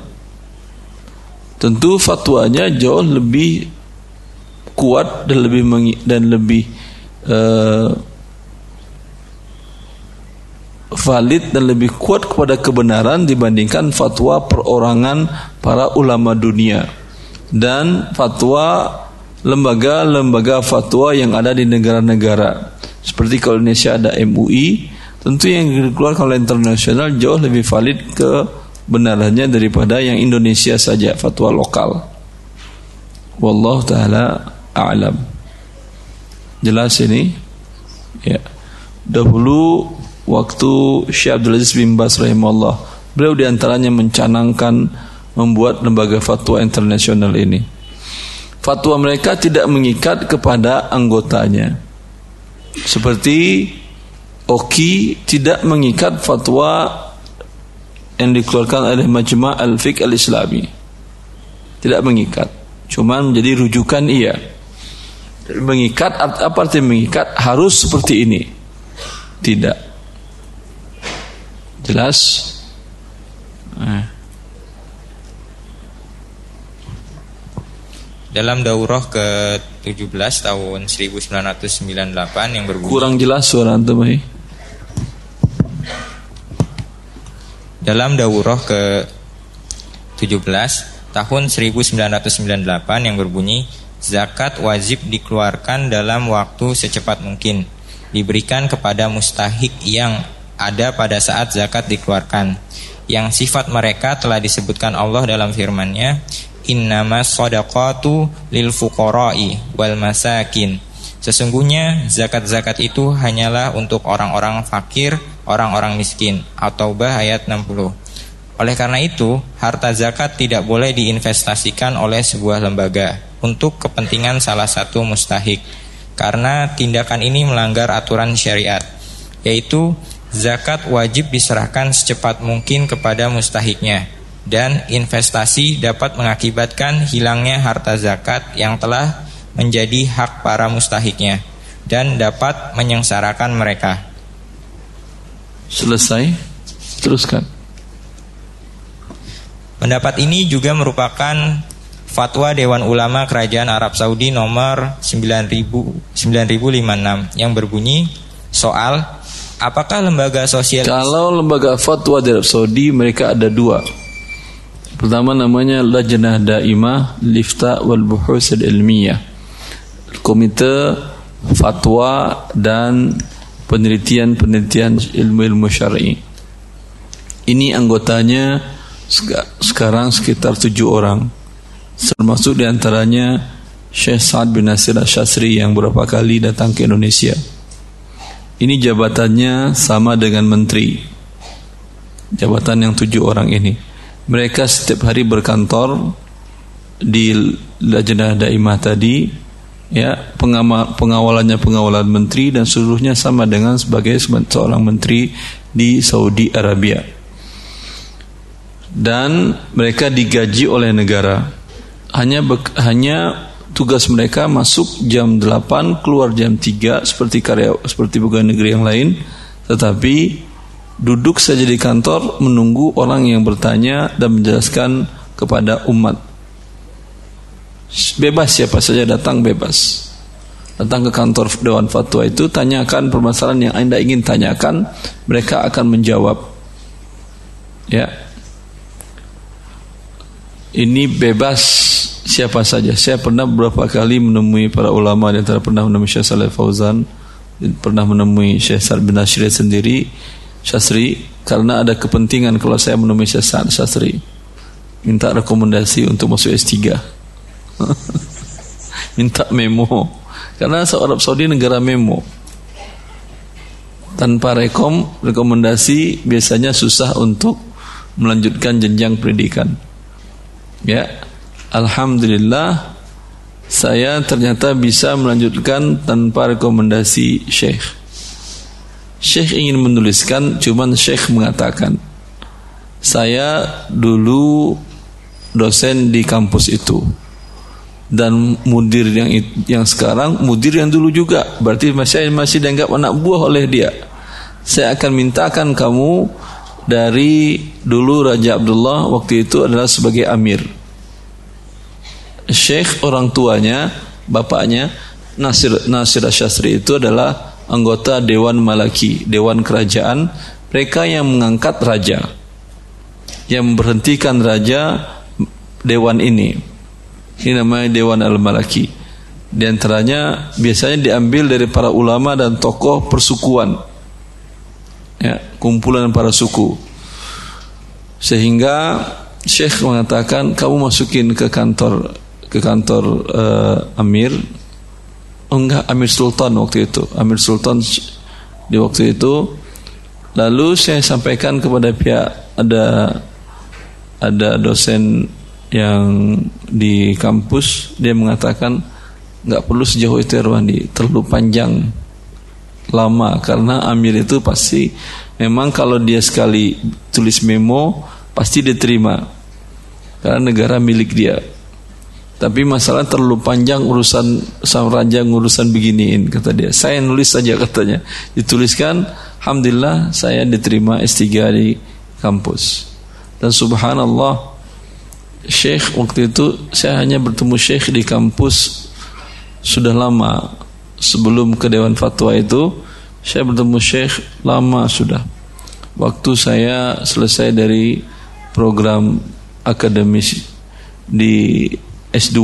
Tentu fatwanya jauh lebih kuat dan lebih dan lebih uh, valid dan lebih kuat kepada kebenaran dibandingkan fatwa perorangan para ulama dunia dan fatwa lembaga-lembaga fatwa yang ada di negara-negara. Seperti kalau Indonesia ada MUI tentu yang dikeluarkan oleh internasional jauh lebih valid kebenarannya daripada yang Indonesia saja fatwa lokal. Wallahu taala a'lam. Jelas ini? Ya. Dahulu waktu Syekh Abdul Aziz bin Bas rahimahullah. Beliau di antaranya mencanangkan membuat lembaga fatwa internasional ini. Fatwa mereka tidak mengikat kepada anggotanya. Seperti Oki tidak mengikat fatwa yang dikeluarkan oleh Majma' Al-Fiqh Al-Islami. Tidak mengikat. Cuma menjadi rujukan iya. Mengikat apa arti mengikat? Harus seperti ini. Tidak. Jelas? Eh. Dalam daurah ke-17 tahun 1998 yang berbunyi Kurang jelas suara antum ini. Dalam daurah ke-17 tahun 1998 yang berbunyi zakat wajib dikeluarkan dalam waktu secepat mungkin diberikan kepada mustahik yang ada pada saat zakat dikeluarkan. Yang sifat mereka telah disebutkan Allah dalam firman-Nya innama sadaqatu lil fuqara'i wal masakin. Sesungguhnya zakat-zakat itu hanyalah untuk orang-orang fakir orang-orang miskin atau bah ayat 60 oleh karena itu harta zakat tidak boleh diinvestasikan oleh sebuah lembaga untuk kepentingan salah satu mustahik karena tindakan ini melanggar aturan syariat yaitu zakat wajib diserahkan secepat mungkin kepada mustahiknya dan investasi dapat mengakibatkan hilangnya harta zakat yang telah menjadi hak para mustahiknya dan dapat menyengsarakan mereka. Selesai? Teruskan. Pendapat ini juga merupakan fatwa Dewan Ulama Kerajaan Arab Saudi nomor 9000 9056 yang berbunyi soal Apakah lembaga sosial Kalau lembaga fatwa di Arab Saudi mereka ada dua. Pertama namanya Lajnah Daimah Lifta wal Buhus Ilmiyah. Komite fatwa dan penelitian-penelitian ilmu-ilmu syar'i. Ini anggotanya sekarang sekitar tujuh orang. Termasuk diantaranya Syekh Sa'ad bin Nasir Asyasri yang berapa kali datang ke Indonesia. Ini jabatannya sama dengan menteri. Jabatan yang tujuh orang ini. Mereka setiap hari berkantor di Lajnah Daimah tadi ya pengawalannya pengawalan menteri dan seluruhnya sama dengan sebagai seorang menteri di Saudi Arabia dan mereka digaji oleh negara hanya hanya tugas mereka masuk jam 8 keluar jam 3 seperti karya seperti pegawai negeri yang lain. Tetapi duduk saja di kantor menunggu orang yang bertanya dan menjelaskan kepada umat. Bebas siapa saja datang bebas. Datang ke kantor Dewan Fatwa itu tanyakan permasalahan yang Anda ingin tanyakan mereka akan menjawab. Ya. Ini bebas siapa saja. Saya pernah beberapa kali menemui para ulama di antara pernah menemui Syekh Saleh Fauzan, pernah menemui Syekh Sa'ad bin Ashri sendiri, Syasri, karena ada kepentingan kalau saya menemui Syekh Sa'ad Syasri. Minta rekomendasi untuk masuk S3. Minta memo. Karena Arab Saudi negara memo. Tanpa rekom, rekomendasi biasanya susah untuk melanjutkan jenjang pendidikan. Ya, Alhamdulillah saya ternyata bisa melanjutkan tanpa rekomendasi Syekh. Syekh ingin menuliskan, cuman Syekh mengatakan, saya dulu dosen di kampus itu dan mudir yang yang sekarang mudir yang dulu juga. Berarti masih masih dianggap anak buah oleh dia. Saya akan mintakan kamu dari dulu Raja Abdullah waktu itu adalah sebagai amir Syekh orang tuanya bapaknya Nasir Nasir Syastri itu adalah anggota Dewan Malaki Dewan Kerajaan mereka yang mengangkat raja yang memberhentikan raja dewan ini ini namanya Dewan Al-Malaki. Di antaranya biasanya diambil dari para ulama dan tokoh persukuan. Ya, kumpulan para suku. Sehingga Syekh mengatakan kamu masukin ke kantor ke kantor uh, Amir. Oh enggak, Amir Sultan waktu itu. Amir Sultan di waktu itu. Lalu saya sampaikan kepada pihak ada ada dosen yang di kampus. Dia mengatakan nggak perlu sejauh itu Erwandi terlalu panjang lama. Karena Amir itu pasti memang kalau dia sekali tulis memo pasti diterima. Karena negara milik dia tapi masalah terlalu panjang urusan sang raja urusan beginiin kata dia. Saya nulis saja katanya. Dituliskan alhamdulillah saya diterima S3 di kampus. Dan subhanallah Syekh waktu itu saya hanya bertemu Syekh di kampus sudah lama. Sebelum ke Dewan Fatwa itu saya bertemu Syekh lama sudah. Waktu saya selesai dari program akademis di S2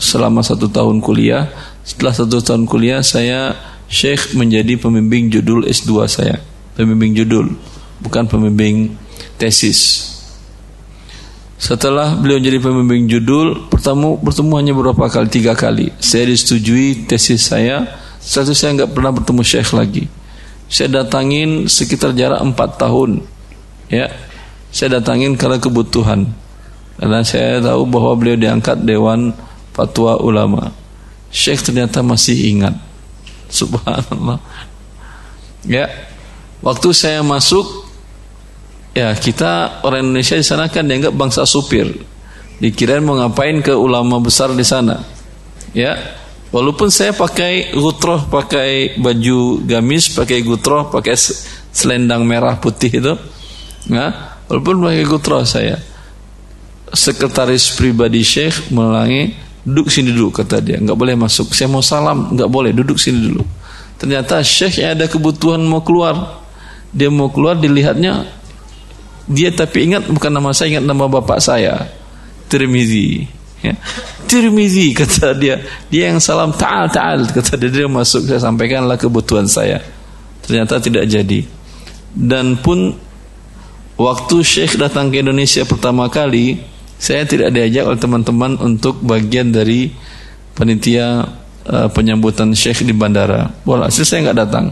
selama satu tahun kuliah setelah satu tahun kuliah saya Syekh menjadi pembimbing judul S2 saya pembimbing judul bukan pembimbing tesis setelah beliau jadi pembimbing judul, pertemu bertemu hanya beberapa kali, tiga kali. Saya disetujui tesis saya. Setelah saya nggak pernah bertemu Syekh lagi. Saya datangin sekitar jarak empat tahun. Ya, saya datangin karena kebutuhan. Karena saya tahu bahwa beliau diangkat Dewan Fatwa Ulama. Syekh ternyata masih ingat. Subhanallah. Ya, waktu saya masuk Ya kita orang Indonesia di sana kan dianggap bangsa supir. Dikirain mau ngapain ke ulama besar di sana. Ya, walaupun saya pakai gutroh, pakai baju gamis, pakai gutroh, pakai selendang merah putih itu, ya, walaupun pakai gutroh saya. Sekretaris pribadi Syekh melangi duduk sini dulu kata dia, nggak boleh masuk. Saya mau salam, nggak boleh duduk sini dulu. Ternyata Syekh ada kebutuhan mau keluar, dia mau keluar dilihatnya dia tapi ingat bukan nama saya, ingat nama bapak saya. Tirmizi. Ya. Tirmizi kata dia. Dia yang salam ta'al ta'al kata dia, dia masuk saya sampaikanlah kebutuhan saya. Ternyata tidak jadi. Dan pun waktu Syekh datang ke Indonesia pertama kali, saya tidak diajak oleh teman-teman untuk bagian dari panitia uh, penyambutan Syekh di bandara. Walhasil saya nggak datang.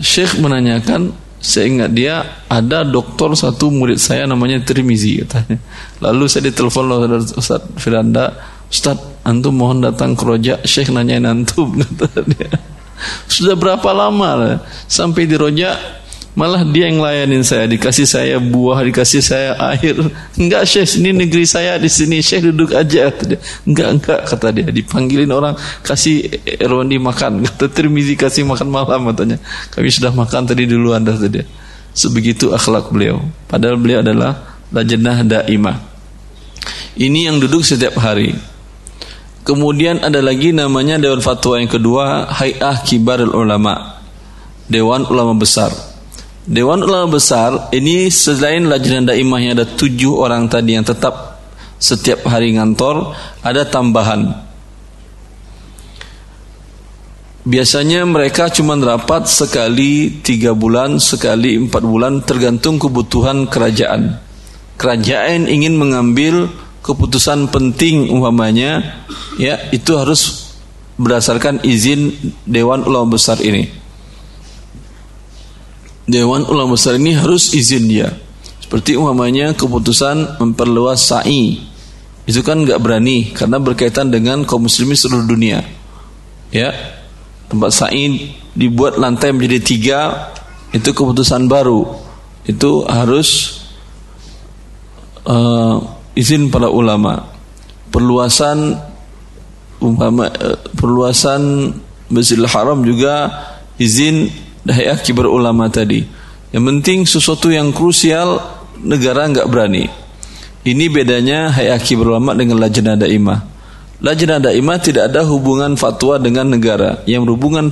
Syekh menanyakan saya ingat dia ada dokter satu murid saya namanya Trimizi katanya. Lalu saya ditelepon oleh Ustaz Firanda, Ustaz, antum mohon datang ke rojak, Syekh nanyain antum. Sudah berapa lama sampai di rojak Malah dia yang layanin saya, dikasih saya buah, dikasih saya air. Enggak Syekh, ini negeri saya di sini. Syekh duduk aja. Enggak, enggak kata dia. Dipanggilin orang kasih Erwandi makan. Kata Tirmizi kasih makan malam katanya. Kami sudah makan tadi duluan kata dia. Sebegitu akhlak beliau. Padahal beliau adalah lajnah daimah. Ini yang duduk setiap hari. Kemudian ada lagi namanya Dewan Fatwa yang kedua, Hay'ah Kibarul Ulama. Dewan Ulama Besar. Dewan Ulama Besar ini selain lajnah daimah yang ada tujuh orang tadi yang tetap setiap hari ngantor, ada tambahan. Biasanya mereka cuma rapat sekali tiga bulan, sekali empat bulan, tergantung kebutuhan kerajaan. Kerajaan ingin mengambil keputusan penting umpamanya, ya itu harus berdasarkan izin Dewan Ulama Besar ini. Dewan Ulama Besar ini harus izin dia. Seperti umpamanya keputusan memperluas sa'i. Itu kan nggak berani karena berkaitan dengan kaum muslimin seluruh dunia. Ya, tempat sa'i dibuat lantai menjadi tiga itu keputusan baru. itu harus uh, izin para ulama perluasan umpama uh, perluasan Masjidil Haram juga izin hayat kibar ulama tadi. Yang penting sesuatu yang krusial negara nggak berani. Ini bedanya hayat kibar ulama dengan lajnah daimah. Lajnah daimah tidak ada hubungan fatwa dengan negara. Yang berhubungan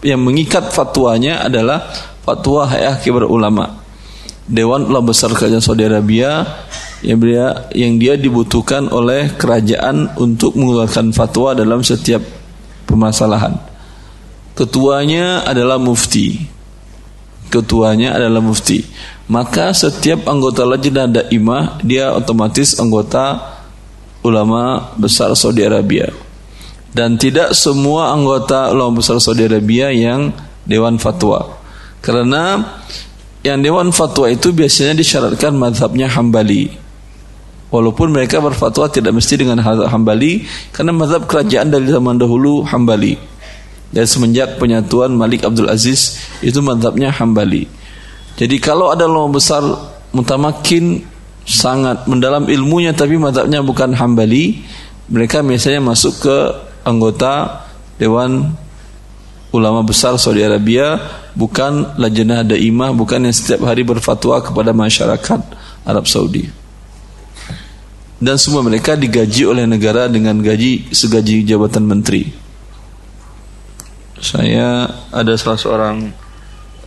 yang mengikat fatwanya adalah fatwa hayat kibar ulama. Dewan Ulama Besar Kerajaan Saudi Arabia yang dia yang dia dibutuhkan oleh kerajaan untuk mengeluarkan fatwa dalam setiap permasalahan. Ketuanya adalah mufti. Ketuanya adalah mufti. Maka setiap anggota lajnah daimah dia otomatis anggota ulama besar Saudi Arabia. Dan tidak semua anggota ulama besar Saudi Arabia yang dewan fatwa. Karena yang dewan fatwa itu biasanya disyaratkan madhabnya hambali walaupun mereka berfatwa tidak mesti dengan hambali karena madhab kerajaan dari zaman dahulu hambali dan semenjak penyatuan Malik Abdul Aziz itu madhabnya hambali. Jadi kalau ada ulama besar mutamakin sangat mendalam ilmunya tapi madhabnya bukan hambali mereka biasanya masuk ke anggota dewan ulama besar Saudi Arabia bukan lajnah daimah bukan yang setiap hari berfatwa kepada masyarakat Arab Saudi. Dan semua mereka digaji oleh negara dengan gaji segaji jabatan menteri saya ada salah seorang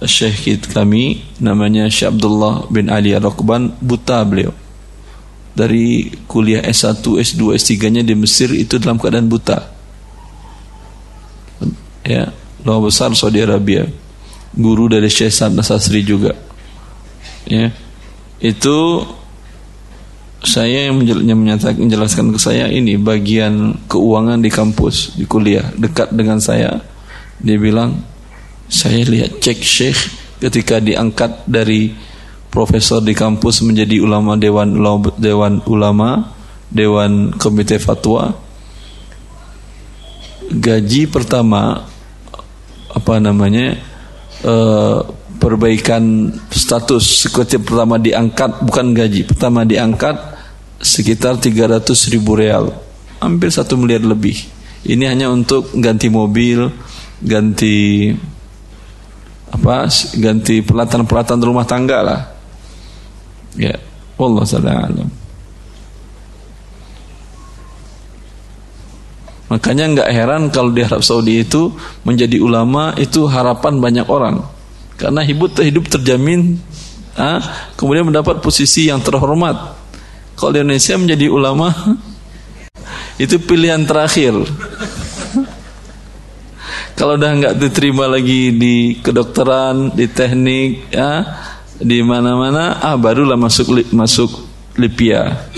syekh kami namanya Syekh Abdullah bin Ali Ar-Rokban buta beliau. Dari kuliah S1, S2, S3 nya di Mesir itu dalam keadaan buta. Ya ulama besar Saudi Arabia. Guru dari Syekh Sa'ad Nasasri juga. Ya itu saya yang menyatakan menjelaskan ke saya ini bagian keuangan di kampus di kuliah dekat dengan saya dia bilang saya lihat cek Syekh ketika diangkat dari profesor di kampus menjadi ulama dewan dewan ulama dewan komite fatwa. Gaji pertama apa namanya uh, perbaikan status sekutif pertama diangkat bukan gaji pertama diangkat sekitar 300 ribu real hampir satu miliar lebih. Ini hanya untuk ganti mobil ganti apa ganti pelatan-pelatan rumah tangga lah ya Allah alam Makanya nggak heran kalau di Arab Saudi itu menjadi ulama itu harapan banyak orang. Karena hidup hidup terjamin, ah, kemudian mendapat posisi yang terhormat. Kalau di Indonesia menjadi ulama itu pilihan terakhir. Kalau udah nggak diterima lagi di kedokteran, di teknik, ya, di mana-mana, ah barulah masuk masuk Lipia.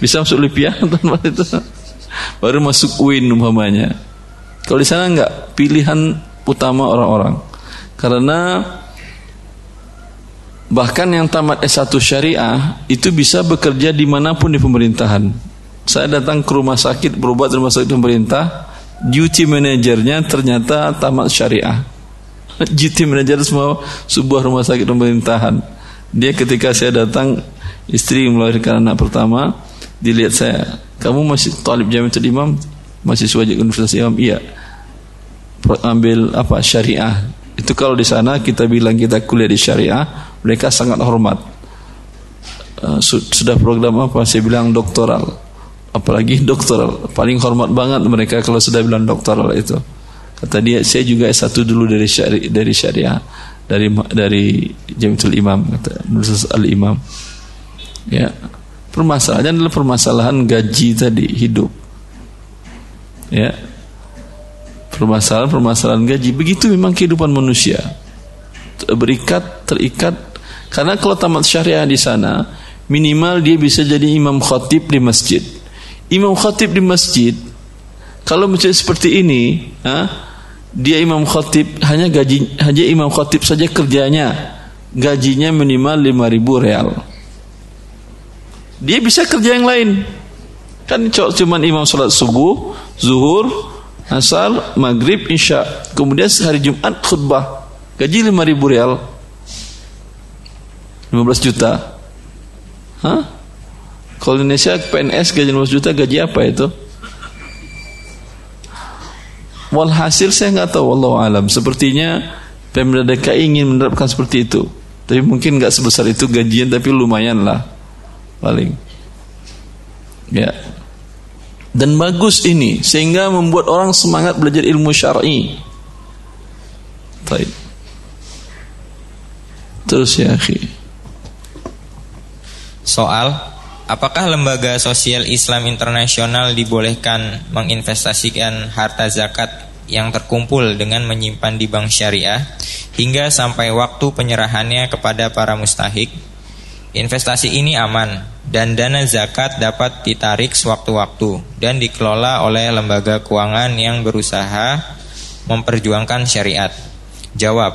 Bisa masuk Lipia tempat itu baru masuk UIN umpamanya. Kalau di sana enggak, pilihan utama orang-orang. Karena bahkan yang tamat S1 syariah itu bisa bekerja di mana pun di pemerintahan. Saya datang ke rumah sakit berobat rumah sakit pemerintah, duty manajernya ternyata tamat syariah. Duty manager semua sebuah rumah sakit pemerintahan. Dia ketika saya datang istri melahirkan anak pertama, dilihat saya, kamu masih talib jamiatul imam? Masih wajib Universitas Imam? Iya. Ambil apa? Syariah. Itu kalau di sana kita bilang kita kuliah di syariah, mereka sangat hormat. Uh, sudah program apa? Saya bilang doktoral. Apalagi doktoral. Paling hormat banget mereka kalau sudah bilang doktoral itu. Kata dia, saya juga S1 dulu dari syari dari syariah dari dari Jamiatul Imam kata Universitas Al Imam. Ya, Permasalahannya adalah permasalahan gaji tadi hidup. Ya. Permasalahan-permasalahan gaji begitu memang kehidupan manusia. Berikat, terikat karena kalau tamat syariah di sana minimal dia bisa jadi imam khatib di masjid. Imam khatib di masjid kalau masjid seperti ini, ha, dia imam khatib hanya gaji hanya imam khatib saja kerjanya gajinya minimal 5000 real. Dia bisa kerja yang lain. Kan cuma imam salat subuh, zuhur, asar, maghrib, isya. Kemudian hari Jumat khutbah. Gaji 5000 rial. 15 juta. Hah? Kalau Indonesia PNS gaji 15 juta gaji apa itu? Walhasil saya nggak tahu Allah alam. Sepertinya Pemda DKI ingin menerapkan seperti itu. Tapi mungkin nggak sebesar itu gajian tapi lumayan lah paling. Ya. Dan bagus ini sehingga membuat orang semangat belajar ilmu syar'i. Baik. Terus ya, akhi. Soal Apakah lembaga sosial Islam internasional dibolehkan menginvestasikan harta zakat yang terkumpul dengan menyimpan di bank syariah hingga sampai waktu penyerahannya kepada para mustahik? Investasi ini aman dan dana zakat dapat ditarik sewaktu-waktu dan dikelola oleh lembaga keuangan yang berusaha memperjuangkan syariat. Jawab,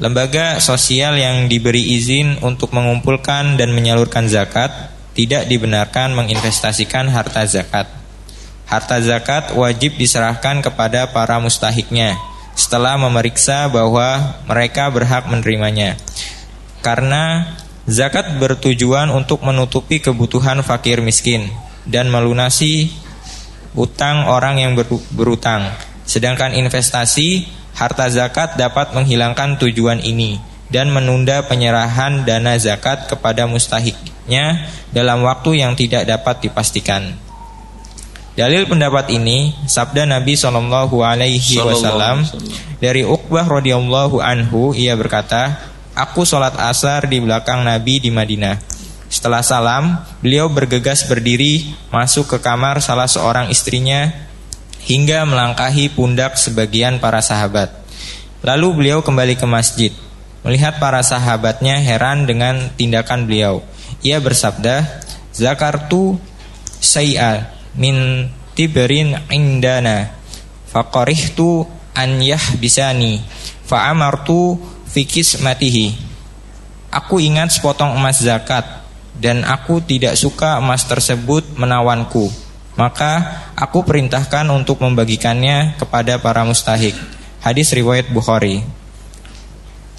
lembaga sosial yang diberi izin untuk mengumpulkan dan menyalurkan zakat tidak dibenarkan menginvestasikan harta zakat. Harta zakat wajib diserahkan kepada para mustahiknya setelah memeriksa bahwa mereka berhak menerimanya. Karena zakat bertujuan untuk menutupi kebutuhan fakir miskin dan melunasi utang orang yang berutang. Sedangkan investasi harta zakat dapat menghilangkan tujuan ini dan menunda penyerahan dana zakat kepada mustahiknya dalam waktu yang tidak dapat dipastikan. Dalil pendapat ini sabda Nabi Shallallahu Alaihi Wasallam dari Uqbah radhiyallahu anhu ia berkata, aku sholat asar di belakang Nabi di Madinah. Setelah salam, beliau bergegas berdiri masuk ke kamar salah seorang istrinya hingga melangkahi pundak sebagian para sahabat. Lalu beliau kembali ke masjid. Melihat para sahabatnya heran dengan tindakan beliau. Ia bersabda, Zakartu say'a min tiberin indana faqarihtu an yahbisani fa'amartu fikis matihi. Aku ingat sepotong emas zakat dan aku tidak suka emas tersebut menawanku. Maka aku perintahkan untuk membagikannya kepada para mustahik. Hadis riwayat Bukhari.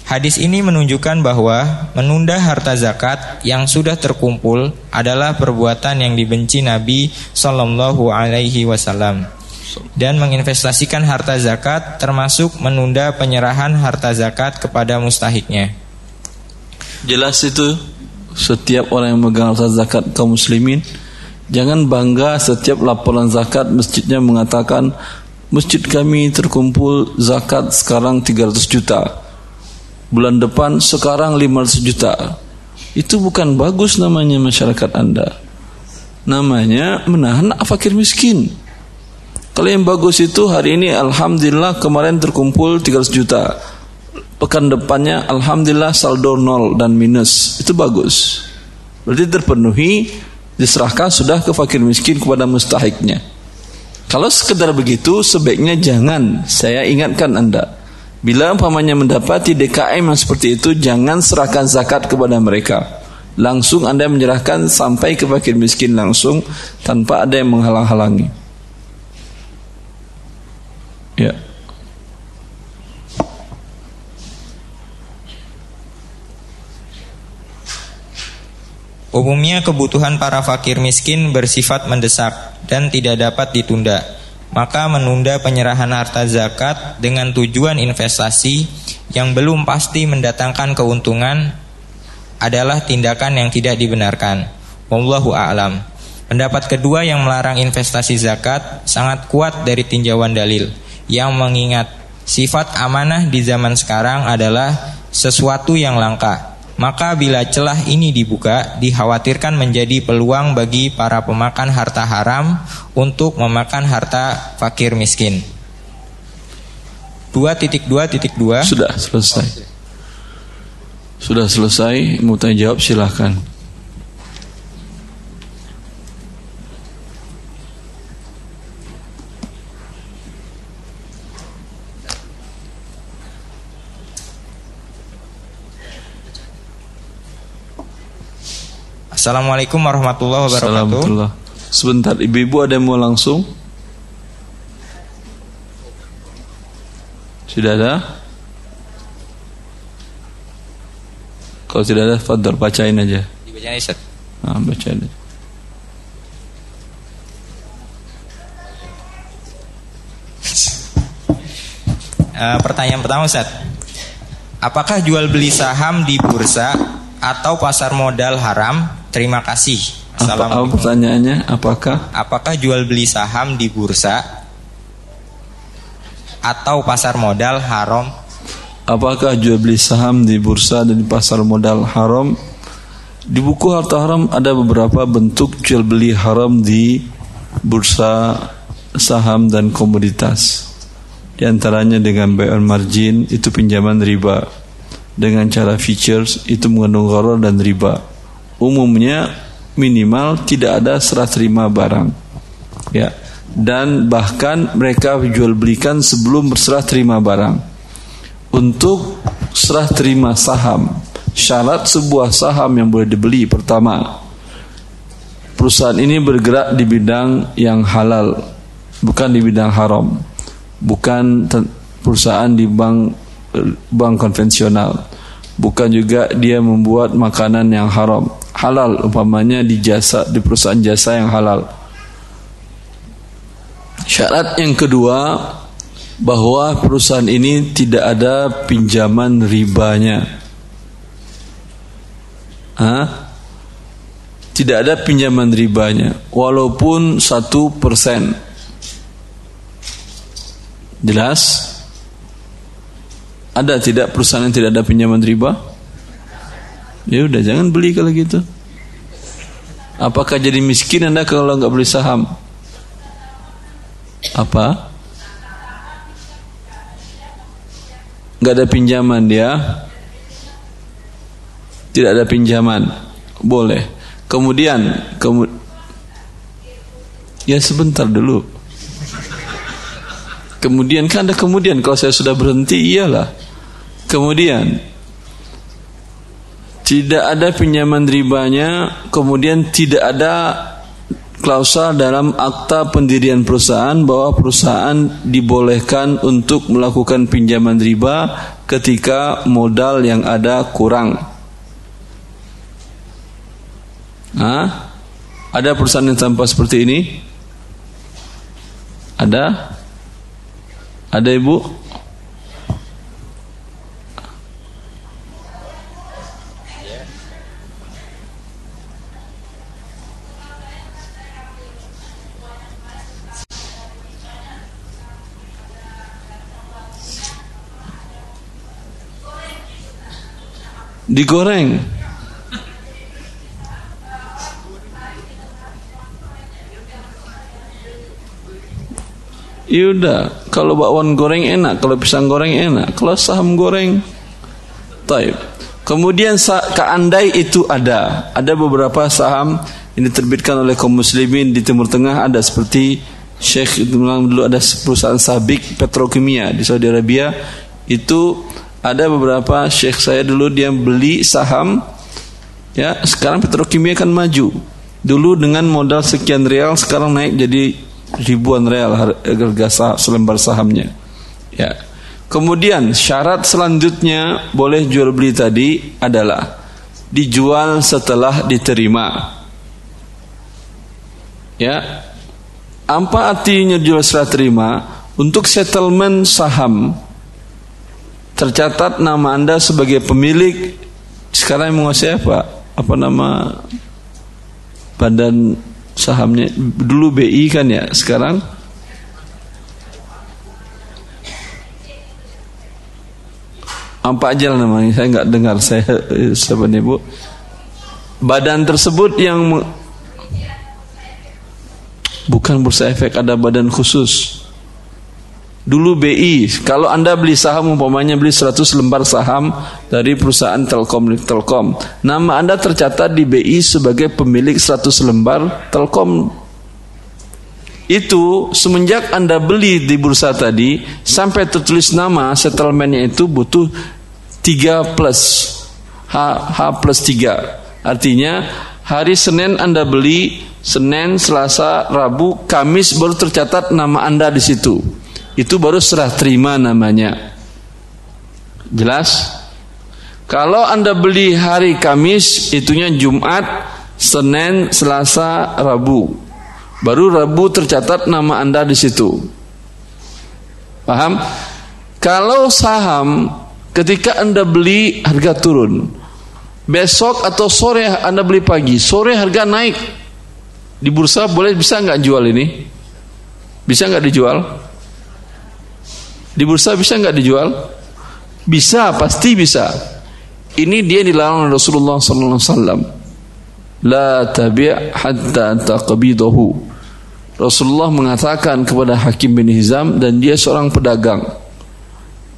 Hadis ini menunjukkan bahwa menunda harta zakat yang sudah terkumpul adalah perbuatan yang dibenci Nabi Shallallahu Alaihi Wasallam dan menginvestasikan harta zakat termasuk menunda penyerahan harta zakat kepada mustahiknya. Jelas itu setiap orang yang megang harta zakat kaum muslimin jangan bangga setiap laporan zakat masjidnya mengatakan masjid kami terkumpul zakat sekarang 300 juta bulan depan sekarang 500 juta. Itu bukan bagus namanya masyarakat Anda. Namanya menahan fakir miskin. Kalau yang bagus itu hari ini Alhamdulillah kemarin terkumpul 300 juta. Pekan depannya Alhamdulillah saldo nol dan minus. Itu bagus. Berarti terpenuhi diserahkan sudah ke fakir miskin kepada mustahiknya. Kalau sekedar begitu sebaiknya jangan. Saya ingatkan Anda. Bila umpamanya mendapati DKM yang seperti itu, jangan serahkan zakat kepada mereka. Langsung Anda menyerahkan sampai ke fakir miskin langsung tanpa ada yang menghalang-halangi. Ya. Umumnya kebutuhan para fakir miskin bersifat mendesak dan tidak dapat ditunda maka menunda penyerahan harta zakat dengan tujuan investasi yang belum pasti mendatangkan keuntungan adalah tindakan yang tidak dibenarkan. Wallahu a'lam. Pendapat kedua yang melarang investasi zakat sangat kuat dari tinjauan dalil yang mengingat sifat amanah di zaman sekarang adalah sesuatu yang langka maka bila celah ini dibuka, dikhawatirkan menjadi peluang bagi para pemakan harta haram untuk memakan harta fakir miskin. 2.2.2 Sudah selesai. Sudah selesai, mau tanya jawab silahkan. Assalamualaikum warahmatullahi wabarakatuh. Sebentar, ibu-ibu ada yang mau langsung? Sudah ada? Kalau tidak ada, fadl bacain aja. Dibacain Ustaz. Nah, bacain aja. Uh, pertanyaan pertama Ustaz. Apakah jual beli saham di bursa atau pasar modal haram? Terima kasih. Apa, apa pertanyaannya? Apakah? Apakah jual beli saham di bursa atau pasar modal haram Apakah jual beli saham di bursa dan di pasar modal haram? Di buku harta haram ada beberapa bentuk jual beli haram di bursa saham dan komoditas. Di antaranya dengan buy on margin itu pinjaman riba. Dengan cara features itu mengandung gharar dan riba. Umumnya minimal tidak ada serah terima barang. Ya. Dan bahkan mereka jual belikan sebelum berserah terima barang. Untuk serah terima saham. Syarat sebuah saham yang boleh dibeli pertama. Perusahaan ini bergerak di bidang yang halal bukan di bidang haram. Bukan perusahaan di bank bank konvensional. Bukan juga dia membuat makanan yang haram halal umpamanya di jasa di perusahaan jasa yang halal syarat yang kedua bahwa perusahaan ini tidak ada pinjaman ribanya. Hah? Tidak ada pinjaman ribanya, walaupun satu persen. Jelas? Ada tidak perusahaan yang tidak ada pinjaman riba? Ya udah jangan beli kalau gitu. Apakah jadi miskin anda kalau nggak beli saham? Apa? nggak ada pinjaman dia tidak ada pinjaman boleh kemudian kemu ya sebentar dulu kemudian kan ada kemudian kalau saya sudah berhenti iyalah kemudian tidak ada pinjaman ribanya kemudian tidak ada klausul dalam akta pendirian perusahaan bahwa perusahaan dibolehkan untuk melakukan pinjaman riba ketika modal yang ada kurang. Hah? Ada perusahaan yang tanpa seperti ini? Ada? Ada ibu? Digoreng. Yaudah, kalau bakwan goreng enak, kalau pisang goreng enak, kalau saham goreng, taib. Kemudian keandai itu ada, ada beberapa saham yang diterbitkan oleh kaum muslimin di Timur Tengah ada seperti itu dulu ada perusahaan sabik petrokimia di Saudi Arabia itu ada beberapa syekh saya dulu dia beli saham ya sekarang petrokimia kan maju. Dulu dengan modal sekian real sekarang naik jadi ribuan real harga selembar sahamnya. Ya. Kemudian syarat selanjutnya boleh jual beli tadi adalah dijual setelah diterima. Ya. Apa artinya jual setelah terima untuk settlement saham tercatat nama Anda sebagai pemilik sekarang yang menguasai apa? Apa nama badan sahamnya? Dulu BI kan ya, sekarang apa aja namanya? Saya nggak dengar saya siapa nih Bu? Badan tersebut yang bukan bursa efek ada badan khusus Dulu BI, kalau Anda beli saham umpamanya beli 100 lembar saham dari perusahaan Telkom Telkom. Nama Anda tercatat di BI sebagai pemilik 100 lembar Telkom. Itu semenjak Anda beli di bursa tadi sampai tertulis nama settlementnya itu butuh 3 plus H, H plus 3. Artinya hari Senin Anda beli, Senin, Selasa, Rabu, Kamis baru tercatat nama Anda di situ itu baru serah terima namanya. Jelas? Kalau Anda beli hari Kamis, itunya Jumat, Senin, Selasa, Rabu. Baru Rabu tercatat nama Anda di situ. Paham? Kalau saham ketika Anda beli harga turun. Besok atau sore Anda beli pagi, sore harga naik. Di bursa boleh bisa nggak jual ini? Bisa nggak dijual? Di bursa bisa nggak dijual? Bisa, pasti bisa. Ini dia dilarang Rasulullah sallallahu alaihi wasallam. La tabi' hatta taqbidahu. Rasulullah mengatakan kepada Hakim bin Hizam dan dia seorang pedagang.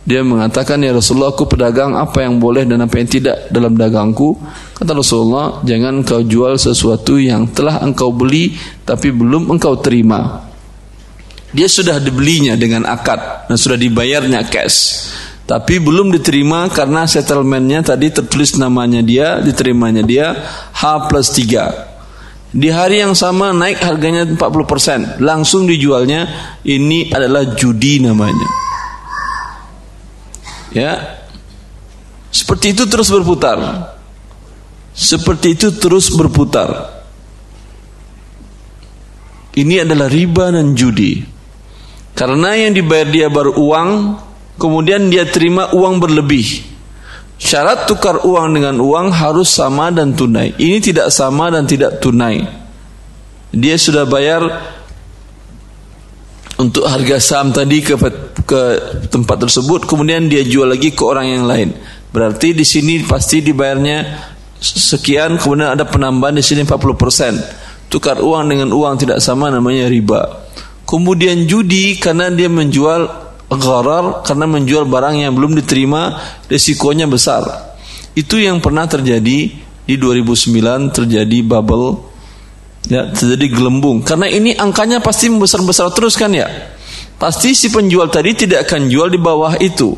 Dia mengatakan ya Rasulullah aku pedagang apa yang boleh dan apa yang tidak dalam dagangku. Kata Rasulullah jangan kau jual sesuatu yang telah engkau beli tapi belum engkau terima. Dia sudah dibelinya dengan akad dan sudah dibayarnya cash. Tapi belum diterima karena settlementnya tadi tertulis namanya dia, diterimanya dia H plus 3. Di hari yang sama naik harganya 40%. Langsung dijualnya. Ini adalah judi namanya. Ya. Seperti itu terus berputar. Seperti itu terus berputar. Ini adalah riba dan judi. Karena yang dibayar dia baru uang, kemudian dia terima uang berlebih. Syarat tukar uang dengan uang harus sama dan tunai. Ini tidak sama dan tidak tunai. Dia sudah bayar untuk harga saham tadi ke, ke tempat tersebut, kemudian dia jual lagi ke orang yang lain. Berarti di sini pasti dibayarnya sekian, kemudian ada penambahan di sini 40%. Tukar uang dengan uang tidak sama namanya riba. Kemudian judi karena dia menjual gharar karena menjual barang yang belum diterima risikonya besar. Itu yang pernah terjadi di 2009 terjadi bubble ya terjadi gelembung karena ini angkanya pasti membesar-besar terus kan ya. Pasti si penjual tadi tidak akan jual di bawah itu.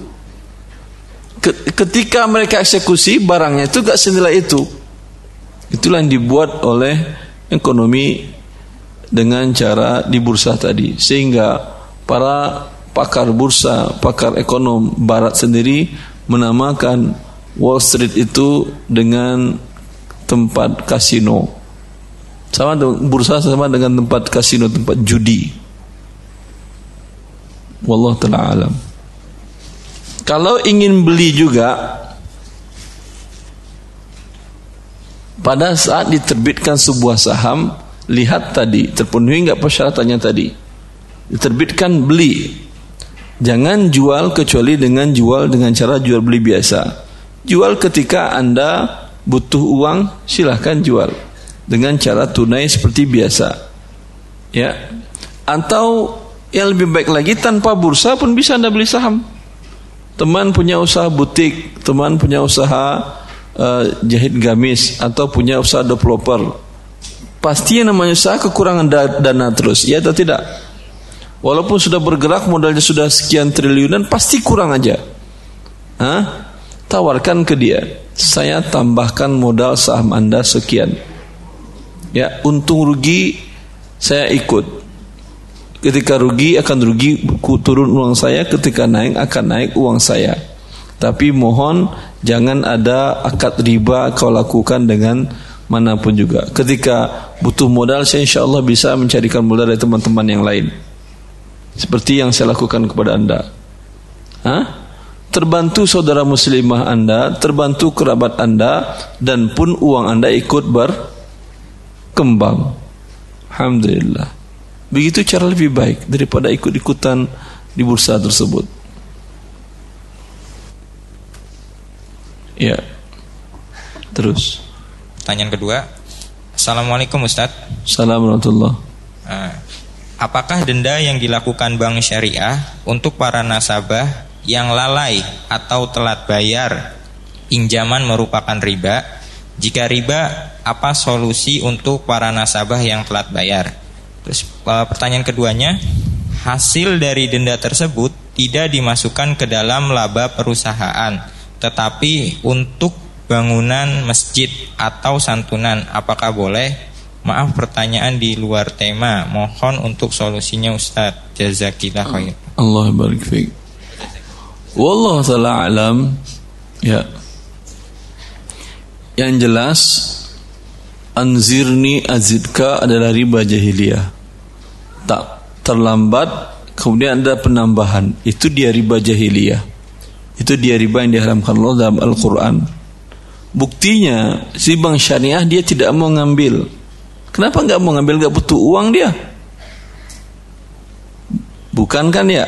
Ketika mereka eksekusi barangnya itu gak senilai itu. Itulah yang dibuat oleh ekonomi dengan cara di bursa tadi sehingga para pakar bursa, pakar ekonom barat sendiri menamakan Wall Street itu dengan tempat kasino. Sama bursa sama dengan tempat kasino, tempat judi. Wallah taala alam. Kalau ingin beli juga pada saat diterbitkan sebuah saham, lihat tadi terpenuhi enggak persyaratannya tadi. Diterbitkan beli Jangan jual kecuali dengan jual dengan cara jual beli biasa. Jual ketika Anda butuh uang, silahkan jual dengan cara tunai seperti biasa. Ya. Atau yang lebih baik lagi tanpa bursa pun bisa Anda beli saham. Teman punya usaha butik, teman punya usaha uh, jahit gamis atau punya usaha developer. Pasti yang namanya usaha kekurangan dana terus, ya atau tidak? Walaupun sudah bergerak modalnya sudah sekian triliunan pasti kurang aja. Hah? Tawarkan ke dia. Saya tambahkan modal saham Anda sekian. Ya, untung rugi saya ikut. Ketika rugi akan rugi turun uang saya, ketika naik akan naik uang saya. Tapi mohon jangan ada akad riba kau lakukan dengan mana pun juga. Ketika butuh modal saya insya Allah bisa mencarikan modal dari teman-teman yang lain. Seperti yang saya lakukan kepada Anda. Hah? Terbantu saudara muslimah Anda, terbantu kerabat Anda, dan pun uang Anda ikut berkembang. Alhamdulillah. Begitu cara lebih baik daripada ikut-ikutan di bursa tersebut. Ya. Terus. Pertanyaan kedua. Assalamualaikum Ustaz. Assalamualaikum uh, Apakah denda yang dilakukan bank syariah untuk para nasabah yang lalai atau telat bayar pinjaman merupakan riba? Jika riba, apa solusi untuk para nasabah yang telat bayar? Terus e, pertanyaan keduanya, hasil dari denda tersebut tidak dimasukkan ke dalam laba perusahaan, tetapi untuk bangunan masjid atau santunan, apakah boleh? Maaf pertanyaan di luar tema. Mohon untuk solusinya Ustaz. Jazakillah khair. Allah barik fiik. Wallah taala. Ya. Yang jelas anzirni azidka adalah riba jahiliyah. Tak terlambat kemudian ada penambahan. Itu dia riba jahiliyah. Itu dia riba yang diharamkan Allah dalam Al-Qur'an. Buktinya si bank syariah dia tidak mau ngambil. Kenapa nggak mau ngambil? Nggak butuh uang dia. Bukan kan ya?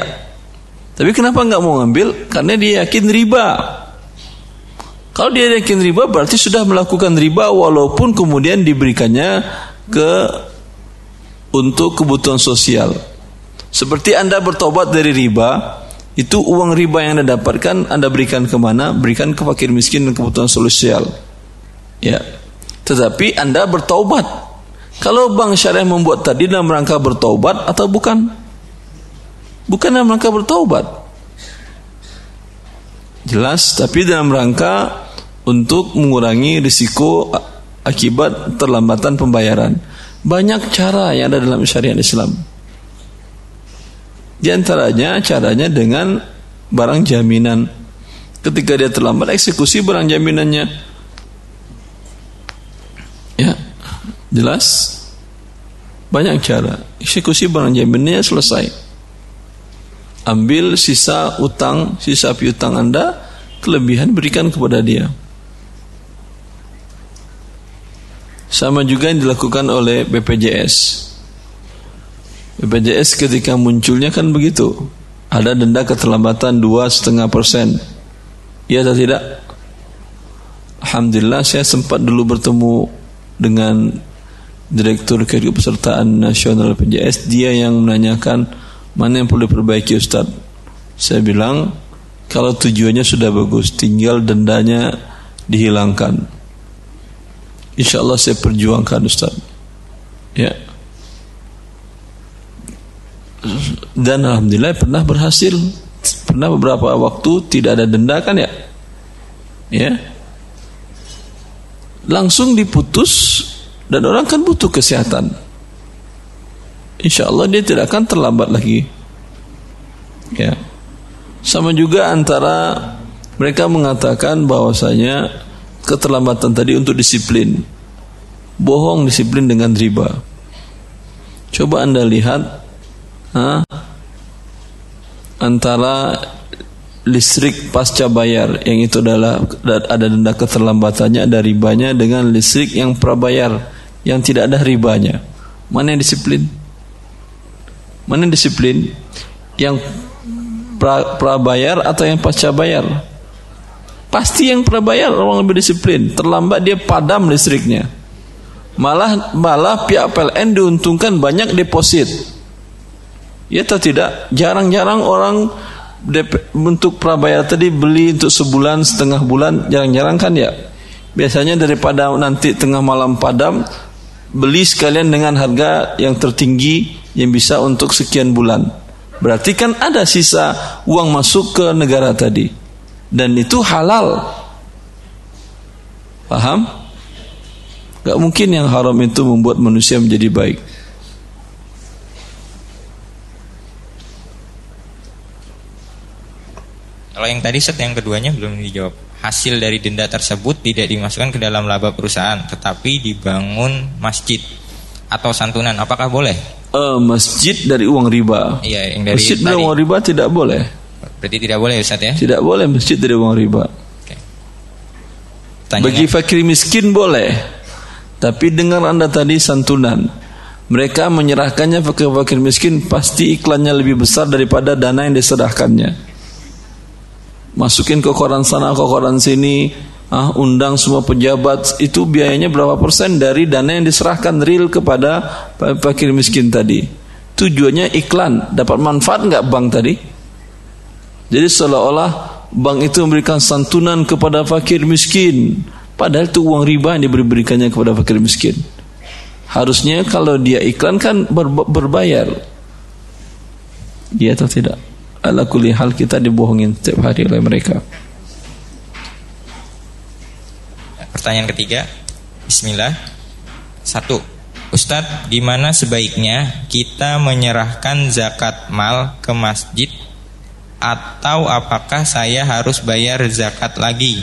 Tapi kenapa nggak mau ngambil? Karena dia yakin riba. Kalau dia yakin riba berarti sudah melakukan riba walaupun kemudian diberikannya ke untuk kebutuhan sosial. Seperti Anda bertobat dari riba, itu uang riba yang Anda dapatkan Anda berikan ke mana? Berikan ke fakir miskin dan kebutuhan sosial. Ya. Tetapi Anda bertobat. Kalau bank syariah membuat tadi dalam rangka bertobat atau bukan? Bukan dalam rangka bertobat. Jelas, tapi dalam rangka untuk mengurangi risiko akibat terlambatan pembayaran. Banyak cara yang ada dalam syariat Islam. Di antaranya caranya dengan barang jaminan. Ketika dia terlambat eksekusi barang jaminannya. Ya, jelas. Banyak cara. Eksekusi barang jaminannya selesai. Ambil sisa utang, sisa piutang Anda, kelebihan berikan kepada dia. Sama juga yang dilakukan oleh BPJS. BPJS ketika munculnya kan begitu. Ada denda keterlambatan dua setengah persen. Iya atau tidak? Alhamdulillah saya sempat dulu bertemu dengan Direktur Keikutsertaan Nasional BPJS. Dia yang menanyakan mana yang perlu diperbaiki Ustaz. Saya bilang kalau tujuannya sudah bagus, tinggal dendanya dihilangkan. Insya Allah saya perjuangkan Ustaz. Ya. Dan Alhamdulillah pernah berhasil. Pernah beberapa waktu tidak ada denda kan ya. Ya. Langsung diputus dan orang kan butuh kesehatan. Insya Allah dia tidak akan terlambat lagi. Ya. Sama juga antara mereka mengatakan bahwasanya keterlambatan tadi untuk disiplin. Bohong disiplin dengan riba. Coba Anda lihat antara listrik pasca bayar yang itu adalah ada denda keterlambatannya ada ribanya dengan listrik yang prabayar yang tidak ada ribanya. Mana yang disiplin? Mana yang disiplin? Yang pra, prabayar atau yang pasca bayar? Pasti yang pernah bayar orang lebih disiplin. Terlambat dia padam listriknya. Malah malah pihak PLN diuntungkan banyak deposit. Ya atau tidak? Jarang-jarang orang untuk prabayar tadi beli untuk sebulan setengah bulan jarang-jarang kan ya. Biasanya daripada nanti tengah malam padam beli sekalian dengan harga yang tertinggi yang bisa untuk sekian bulan. Berarti kan ada sisa uang masuk ke negara tadi dan itu halal. Paham? Gak mungkin yang haram itu membuat manusia menjadi baik. Kalau yang tadi set yang keduanya belum dijawab. Hasil dari denda tersebut tidak dimasukkan ke dalam laba perusahaan, tetapi dibangun masjid atau santunan. Apakah boleh? Uh, masjid dari uang riba. Iya, yang dari masjid dari uang riba tidak boleh. Berarti tidak boleh Ustaz ya? Tidak boleh masjid dari uang riba. Bagi fakir miskin boleh. Tapi dengar Anda tadi santunan. Mereka menyerahkannya ke fakir miskin pasti iklannya lebih besar daripada dana yang diserahkannya. Masukin ke koran sana, ke koran sini, ah, undang semua pejabat itu biayanya berapa persen dari dana yang diserahkan real kepada fakir miskin tadi. Tujuannya iklan, dapat manfaat nggak bank tadi? Jadi seolah-olah bank itu memberikan santunan kepada fakir miskin. Padahal itu uang riba yang diberikannya kepada fakir miskin. Harusnya kalau dia iklan kan ber berbayar. Iya atau tidak? Ala kulli hal kita dibohongin setiap hari oleh mereka. Pertanyaan ketiga. Bismillah. Satu. Ustadz, gimana sebaiknya kita menyerahkan zakat mal ke masjid atau apakah saya harus bayar zakat lagi?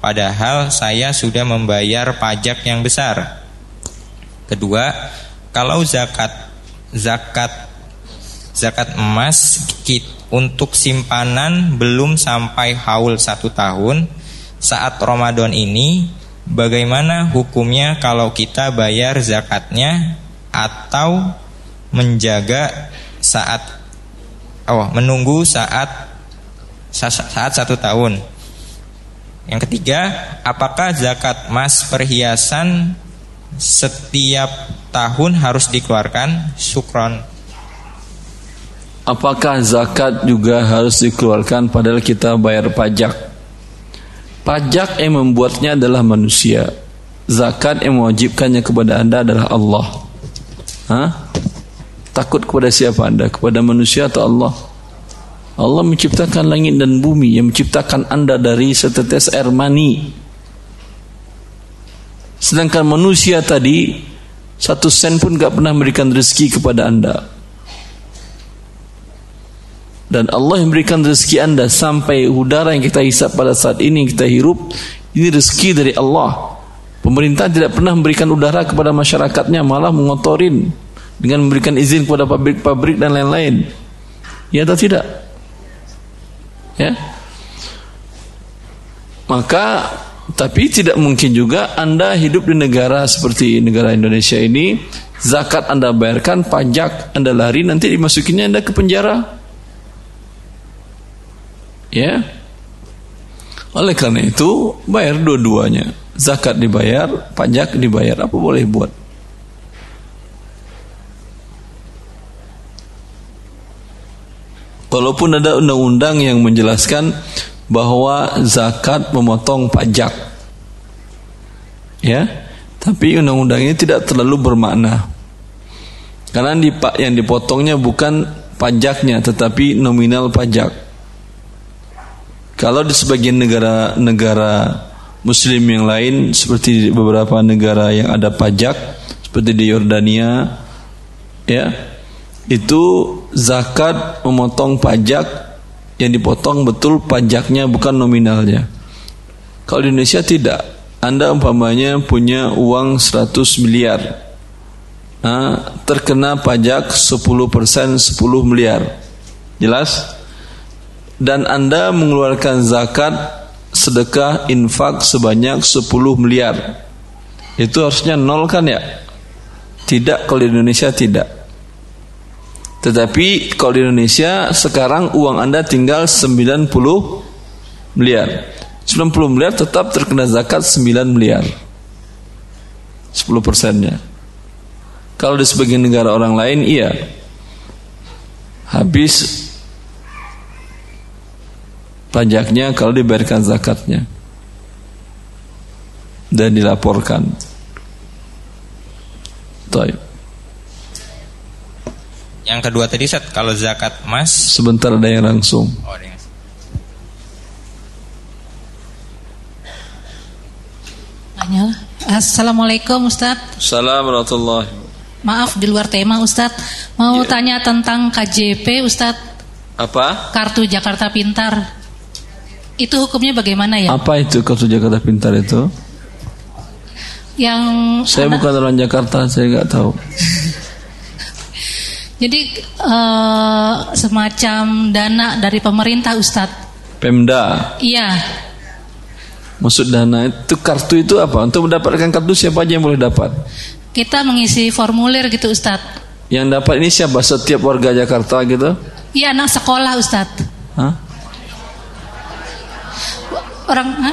padahal saya sudah membayar pajak yang besar. Kedua, kalau zakat zakat zakat emas untuk simpanan belum sampai haul satu tahun saat Ramadan ini. Bagaimana hukumnya kalau kita bayar zakatnya atau menjaga saat oh menunggu saat saat satu tahun? Yang ketiga apakah zakat emas perhiasan setiap tahun harus dikeluarkan? Sukron apakah zakat juga harus dikeluarkan padahal kita bayar pajak? Pajak yang membuatnya adalah manusia. Zakat yang mewajibkannya kepada anda adalah Allah. Hah? takut kepada siapa anda? Kepada manusia atau Allah? Allah menciptakan langit dan bumi. Yang menciptakan anda dari setetes air mani. Sedangkan manusia tadi satu sen pun gak pernah memberikan rezeki kepada anda dan Allah yang memberikan rezeki anda sampai udara yang kita hisap pada saat ini kita hirup ini rezeki dari Allah. Pemerintah tidak pernah memberikan udara kepada masyarakatnya malah mengotorin dengan memberikan izin kepada pabrik-pabrik dan lain-lain. Ya atau tidak? Ya. Maka tapi tidak mungkin juga anda hidup di negara seperti negara Indonesia ini zakat anda bayarkan pajak anda lari nanti dimasukinnya anda ke penjara Ya. Oleh karena itu bayar dua-duanya. Zakat dibayar, pajak dibayar, apa boleh buat? Walaupun ada undang-undang yang menjelaskan bahwa zakat memotong pajak. Ya. Tapi undang-undang ini tidak terlalu bermakna. Karena yang dipotongnya bukan pajaknya tetapi nominal pajak. Kalau di sebagian negara-negara Muslim yang lain seperti di beberapa negara yang ada pajak seperti di Yordania, ya itu zakat memotong pajak yang dipotong betul pajaknya bukan nominalnya. Kalau di Indonesia tidak, Anda umpamanya punya uang 100 miliar, nah, terkena pajak 10% 10 miliar, jelas? Dan Anda mengeluarkan zakat sedekah infak sebanyak 10 miliar. Itu harusnya nol kan ya? Tidak kalau di Indonesia tidak. Tetapi kalau di Indonesia sekarang uang Anda tinggal 90 miliar. 90 miliar tetap terkena zakat 9 miliar. 10 persennya. Kalau di sebagian negara orang lain iya. Habis pajaknya kalau dibayarkan zakatnya dan dilaporkan. Taib. Yang kedua tadi set kalau zakat emas sebentar ada yang langsung. Oh, ada yang... Assalamualaikum Ustaz Assalamualaikum Maaf di luar tema Ustaz Mau yeah. tanya tentang KJP Ustaz Apa? Kartu Jakarta Pintar itu hukumnya bagaimana ya? Apa itu kartu Jakarta Pintar itu? Yang saya anak... bukan orang Jakarta, saya nggak tahu. Jadi uh, semacam dana dari pemerintah, Ustadz. Pemda. Iya. Maksud dana itu kartu itu apa? Untuk mendapatkan kartu siapa aja yang boleh dapat? Kita mengisi formulir gitu, Ustadz. Yang dapat ini siapa? Setiap warga Jakarta gitu? Iya, anak sekolah, Ustadz. Hah? Orang ha?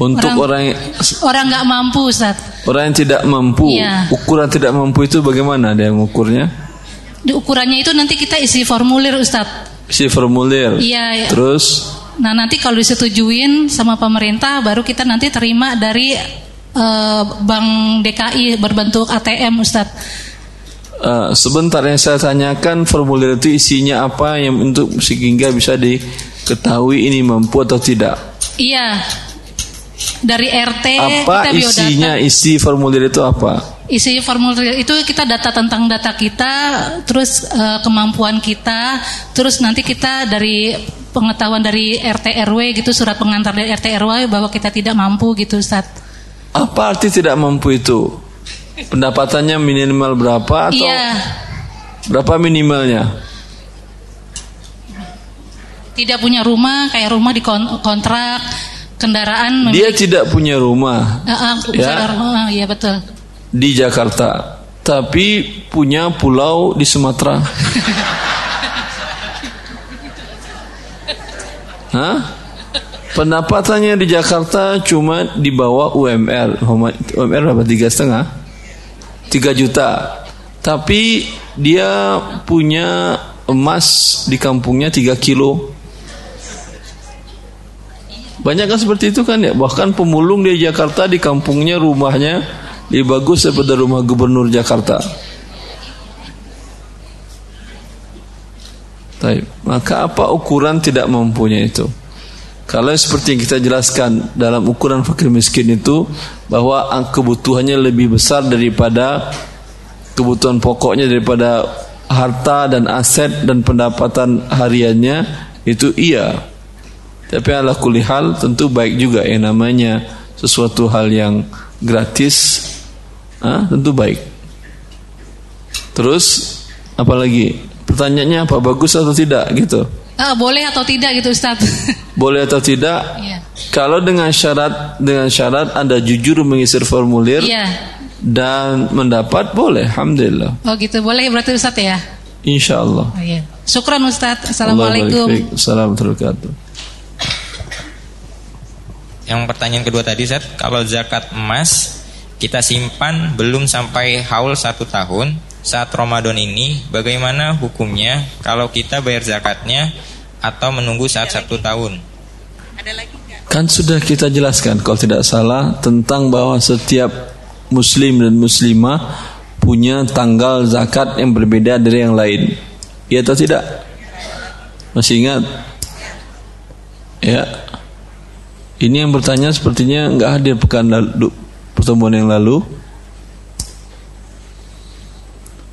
untuk orang orang nggak mampu Ustaz. Orang yang tidak mampu. Iya. Ukuran tidak mampu itu bagaimana dia mengukurnya? Di ukurannya itu nanti kita isi formulir Ustaz. Isi formulir. Iya. Terus Nah, nanti kalau disetujuin sama pemerintah baru kita nanti terima dari uh, Bank DKI berbentuk ATM Ustaz. Uh, sebentar yang saya tanyakan formulir itu isinya apa yang untuk sehingga bisa diketahui ini mampu atau tidak? Iya. Dari RT apa isinya isi formulir itu apa? isi formulir itu kita data tentang data kita, terus uh, kemampuan kita, terus nanti kita dari pengetahuan dari RT RW gitu surat pengantar dari RT RW bahwa kita tidak mampu gitu Ustaz. Apa arti tidak mampu itu? Pendapatannya minimal berapa atau Iya. berapa minimalnya? Tidak punya rumah, kayak rumah di kon- kontrak, kendaraan Dia tidak punya rumah Uh, uh, Ya. uh, iya betul. di Jakarta, tapi punya pulau di Sumatera. Hah? Pendapatannya di Jakarta cuma di bawah UMR. UMR berapa? Tiga setengah? Tiga juta. Tapi dia punya emas di kampungnya tiga kilo. Banyak kan seperti itu kan ya. Bahkan pemulung di Jakarta di kampungnya rumahnya lebih bagus daripada rumah gubernur Jakarta. Maka apa ukuran tidak mampunya itu? Kalau seperti yang kita jelaskan dalam ukuran fakir miskin itu bahwa kebutuhannya lebih besar daripada kebutuhan pokoknya daripada harta dan aset dan pendapatan hariannya itu iya. Tapi ala kulihal tentu baik juga yang namanya sesuatu hal yang gratis ah, tentu baik. Terus apalagi pertanyaannya apa bagus atau tidak gitu? Ah, boleh atau tidak gitu Ustaz? Boleh atau tidak? Iya. Kalau dengan syarat dengan syarat Anda jujur mengisi formulir Iya. dan mendapat boleh, alhamdulillah. Oh gitu, boleh berarti Ustaz ya? Insya Allah. Oh, iya. Syukran Ustaz. Assalamualaikum. Assalamualaikum warahmatullahi Yang pertanyaan kedua tadi Ustaz, kalau zakat emas kita simpan belum sampai haul satu tahun saat Ramadan ini, bagaimana hukumnya kalau kita bayar zakatnya atau menunggu saat satu tahun? Kan sudah kita jelaskan kalau tidak salah tentang bahwa setiap muslim dan muslimah punya tanggal zakat yang berbeda dari yang lain. Iya atau tidak? Masih ingat? Ya. Ini yang bertanya sepertinya nggak hadir pekan lalu, pertemuan yang lalu.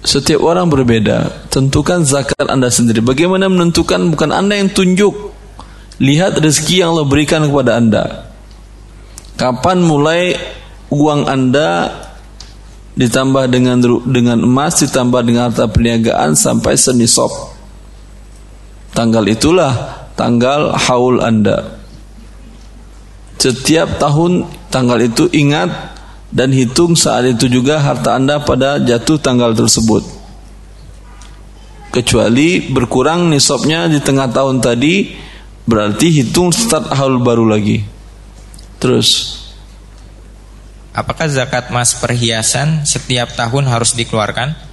Setiap orang berbeda. Tentukan zakat Anda sendiri. Bagaimana menentukan bukan Anda yang tunjuk. Lihat rezeki yang Allah berikan kepada Anda. Kapan mulai uang Anda ditambah dengan dengan emas ditambah dengan harta perniagaan sampai senisab. Tanggal itulah tanggal haul Anda. Setiap tahun tanggal itu ingat dan hitung saat itu juga harta Anda pada jatuh tanggal tersebut. Kecuali berkurang nisabnya di tengah tahun tadi, berarti hitung start haul baru lagi. Terus Apakah zakat emas perhiasan setiap tahun harus dikeluarkan?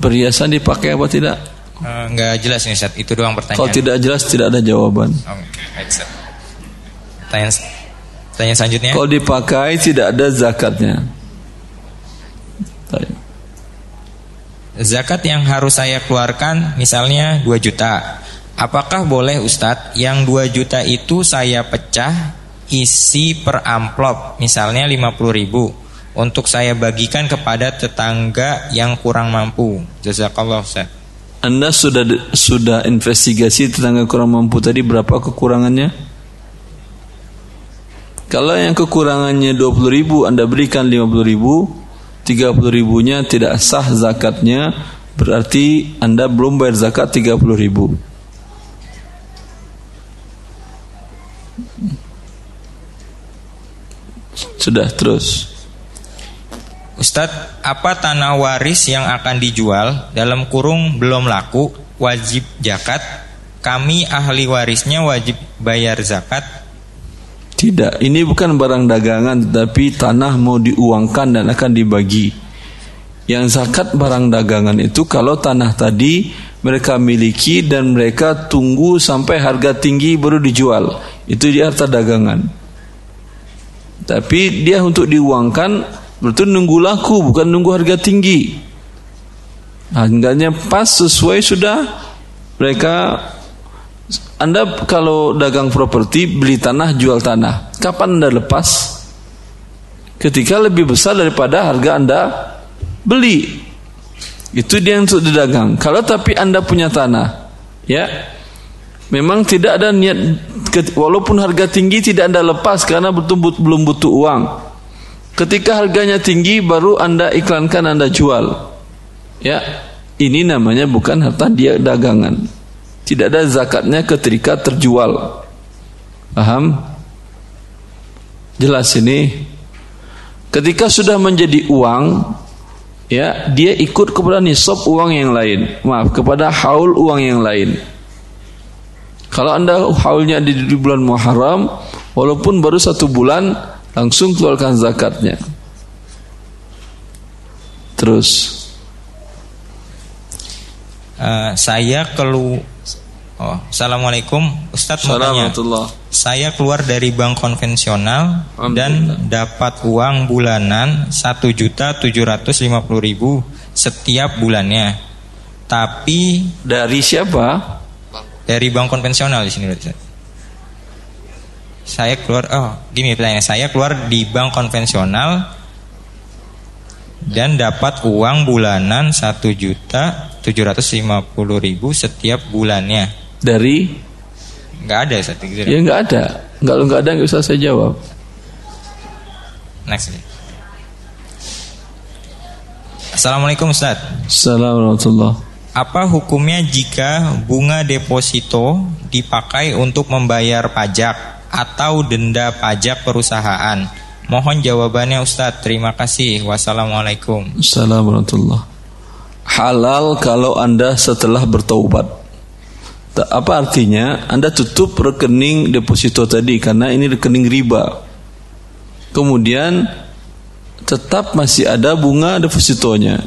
perhiasan dipakai apa tidak? Eh, nggak jelas nih Ustaz, itu doang pertanyaan. Kalau tidak jelas tidak ada jawaban. Baik, Ustaz. Tanya, tanya selanjutnya. Kalau dipakai tidak ada zakatnya. Baik. Zakat yang harus saya keluarkan misalnya 2 juta. Apakah boleh Ustadz yang 2 juta itu saya pecah isi per amplop misalnya 50 ribu untuk saya bagikan kepada tetangga yang kurang mampu. Jazakallah Ustaz. Anda sudah sudah investigasi tetangga kurang mampu tadi berapa kekurangannya? Kalau yang kekurangannya 20 ribu Anda berikan 50 ribu 30 ribunya tidak sah zakatnya Berarti Anda belum bayar zakat 30 ribu Sudah terus Ustadz, apa tanah waris yang akan dijual dalam kurung belum laku wajib zakat? Kami ahli warisnya wajib bayar zakat. Tidak, ini bukan barang dagangan tetapi tanah mau diuangkan dan akan dibagi. Yang zakat barang dagangan itu kalau tanah tadi mereka miliki dan mereka tunggu sampai harga tinggi baru dijual. Itu dia harta dagangan. Tapi dia untuk diuangkan berarti nunggu laku bukan nunggu harga tinggi. Harganya pas sesuai sudah mereka anda kalau dagang properti beli tanah jual tanah, kapan Anda lepas? ketika lebih besar daripada harga Anda beli. Itu dia untuk didagang. Kalau tapi Anda punya tanah, ya. Memang tidak ada niat walaupun harga tinggi tidak Anda lepas karena betul belum butuh uang. Ketika harganya tinggi baru Anda iklankan Anda jual. Ya. Ini namanya bukan harta dia dagangan. Tidak ada zakatnya ketika terjual. Paham? Jelas ini. Ketika sudah menjadi uang, ya dia ikut kepada nisab uang yang lain. Maaf, kepada haul uang yang lain. Kalau anda haulnya di, bulan Muharram, walaupun baru satu bulan, langsung keluarkan zakatnya. Terus. Uh, saya kelu Oh, assalamualaikum, Ustadz mau tanya. Saya keluar dari bank konvensional dan dapat uang bulanan satu juta tujuh ratus lima puluh ribu setiap bulannya. Tapi dari siapa? Dari bank konvensional di sini. Saya keluar, oh gini pertanyaan saya keluar di bank konvensional dan dapat uang bulanan satu juta tujuh ratus lima puluh ribu setiap bulannya dari nggak ada Ustaz ya nggak ada nggak nggak ada nggak usah saya jawab next Assalamualaikum Ustaz Assalamualaikum apa hukumnya jika bunga deposito dipakai untuk membayar pajak atau denda pajak perusahaan? Mohon jawabannya Ustadz. Terima kasih. Wassalamualaikum. Assalamualaikum. Halal kalau Anda setelah bertaubat apa artinya? Anda tutup rekening deposito tadi karena ini rekening riba. Kemudian tetap masih ada bunga depositonya.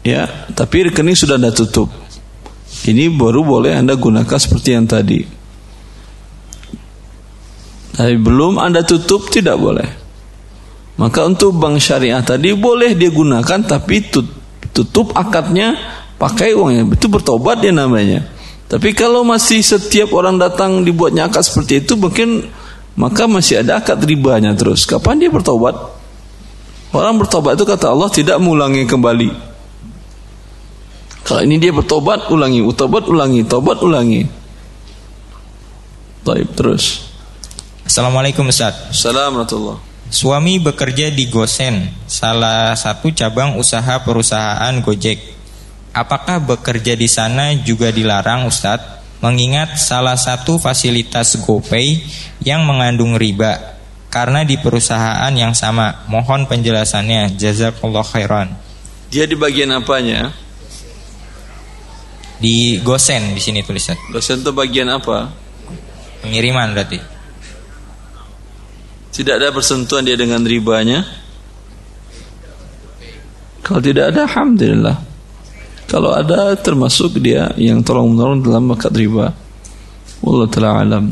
Ya, tapi rekening sudah Anda tutup. Ini baru boleh Anda gunakan seperti yang tadi. Tapi belum Anda tutup tidak boleh. Maka untuk bank syariah tadi boleh dia gunakan tapi tutup akadnya pakai uangnya. Itu bertobat dia namanya. Tapi kalau masih setiap orang datang dibuatnya akad seperti itu mungkin maka masih ada akad ribanya terus. Kapan dia bertobat? Orang bertobat itu kata Allah tidak mengulangi kembali. Kalau ini dia bertobat, ulangi, utobat, ulangi, tobat, ulangi. Baik, terus. Assalamualaikum Ustaz. Assalamualaikum Suami bekerja di Gosen, salah satu cabang usaha perusahaan Gojek. Apakah bekerja di sana juga dilarang Ustadz? Mengingat salah satu fasilitas GoPay yang mengandung riba karena di perusahaan yang sama. Mohon penjelasannya. Jazakallah khairan. Dia di bagian apanya? Di Gosen di sini tulisan. Gosen itu bagian apa? Pengiriman berarti. Tidak ada persentuhan dia dengan ribanya? Kalau tidak ada, alhamdulillah. Kalau ada termasuk dia yang tolong menolong dalam akad riba. Wallahu taala alam.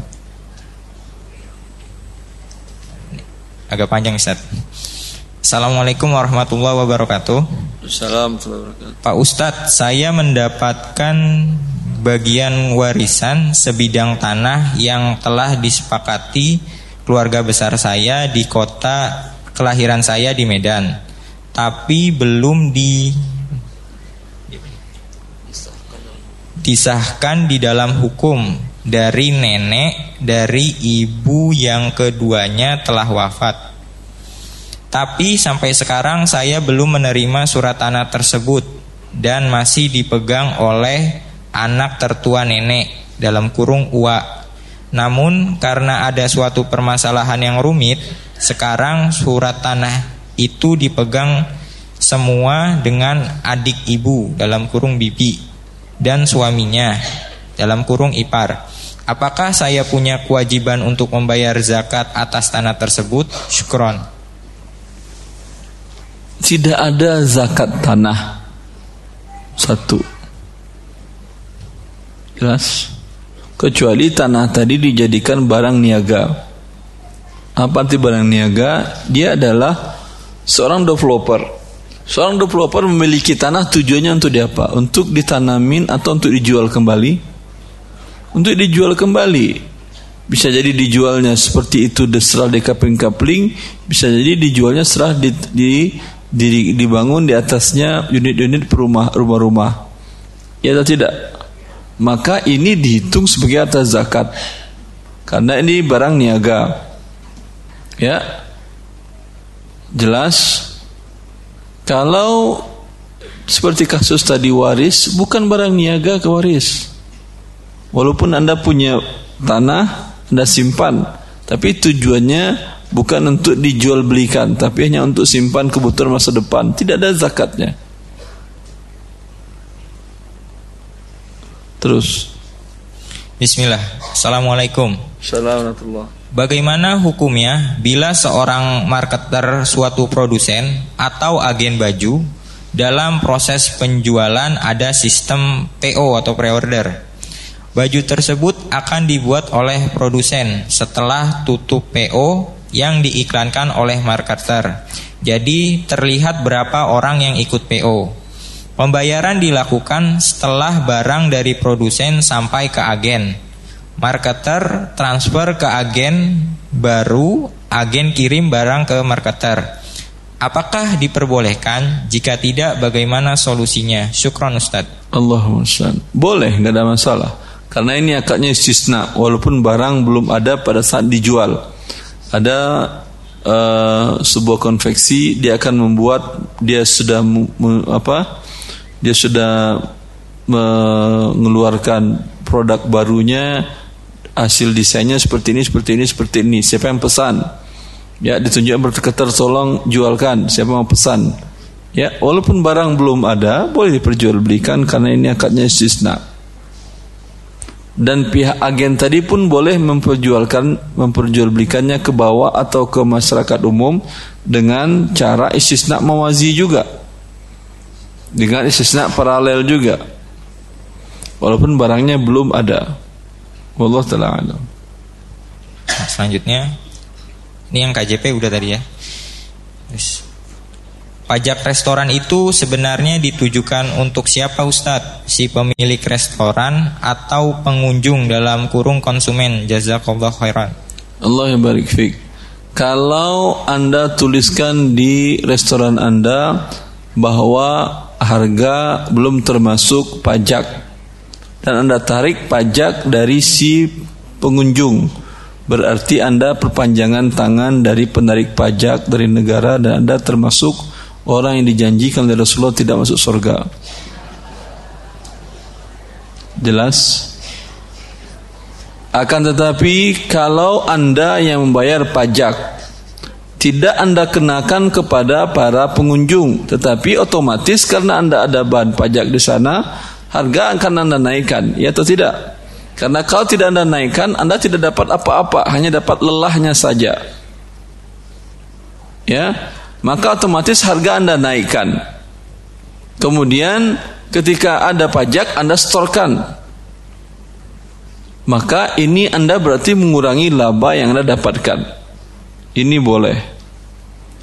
Agak panjang Ustaz. Assalamualaikum warahmatullahi wabarakatuh. Assalamualaikum Pak Ustadz, saya mendapatkan bagian warisan sebidang tanah yang telah disepakati keluarga besar saya di kota kelahiran saya di Medan. Tapi belum di disahkan di dalam hukum dari nenek dari ibu yang keduanya telah wafat. Tapi sampai sekarang saya belum menerima surat tanah tersebut dan masih dipegang oleh anak tertua nenek dalam kurung uak. Namun karena ada suatu permasalahan yang rumit, sekarang surat tanah itu dipegang semua dengan adik ibu dalam kurung bibi dan suaminya dalam kurung ipar. Apakah saya punya kewajiban untuk membayar zakat atas tanah tersebut? Syukron. Tidak ada zakat tanah. Satu. Jelas? Kecuali tanah tadi dijadikan barang niaga. Apa arti barang niaga? Dia adalah seorang developer Seorang developer memiliki tanah tujuannya untuk diapa? Untuk ditanamin atau untuk dijual kembali? Untuk dijual kembali. bisa jadi dijualnya seperti itu setelah dekapling kapling bisa jadi dijualnya setelah di, di, di, dibangun di atasnya unit-unit perumah rumah-rumah ya atau tidak maka ini dihitung sebagai atas zakat karena ini barang niaga ya jelas kalau seperti kasus tadi waris bukan barang niaga ke waris walaupun anda punya tanah anda simpan, tapi tujuannya bukan untuk dijual belikan, tapi hanya untuk simpan kebutuhan masa depan. Tidak ada zakatnya. Terus. Bismillah. Assalamualaikum. Assalamualaikum. Bagaimana hukumnya bila seorang marketer suatu produsen atau agen baju dalam proses penjualan ada sistem PO atau pre-order? Baju tersebut akan dibuat oleh produsen setelah tutup PO yang diiklankan oleh marketer. Jadi terlihat berapa orang yang ikut PO. Pembayaran dilakukan setelah barang dari produsen sampai ke agen. Marketer transfer ke agen baru, agen kirim barang ke marketer. Apakah diperbolehkan? Jika tidak, bagaimana solusinya? Syukron Ustaz. Allahumma Boleh, nggak ada masalah. Karena ini akadnya istisna walaupun barang belum ada pada saat dijual. Ada uh, sebuah konveksi dia akan membuat dia sudah me, apa? Dia sudah mengeluarkan produk barunya hasil desainnya seperti ini seperti ini seperti ini. Siapa yang pesan? Ya ditunjuk berketer tolong jualkan. Siapa yang mau pesan? Ya walaupun barang belum ada boleh diperjualbelikan karena ini akadnya istisna. Dan pihak agen tadi pun boleh memperjualkan memperjualbelikannya ke bawah atau ke masyarakat umum dengan cara istisna mawazi juga. Dengan istisna paralel juga. Walaupun barangnya belum ada wallah taala alam selanjutnya ini yang KJP udah tadi ya Terus. Pajak restoran itu sebenarnya ditujukan untuk siapa Ustadz? Si pemilik restoran atau pengunjung dalam kurung konsumen? Jazakallah khairan. Allah yang barik fik. Kalau Anda tuliskan di restoran Anda bahwa harga belum termasuk pajak dan Anda tarik pajak dari si pengunjung berarti Anda perpanjangan tangan dari penarik pajak dari negara dan Anda termasuk orang yang dijanjikan oleh Rasulullah tidak masuk surga. Jelas? Akan tetapi kalau Anda yang membayar pajak tidak Anda kenakan kepada para pengunjung, tetapi otomatis karena Anda ada bahan pajak di sana, harga akan Anda naikkan, ya atau tidak? Karena kalau tidak Anda naikkan, Anda tidak dapat apa-apa, hanya dapat lelahnya saja. Ya, maka otomatis harga Anda naikkan. Kemudian ketika ada pajak Anda setorkan. Maka ini Anda berarti mengurangi laba yang Anda dapatkan. Ini boleh.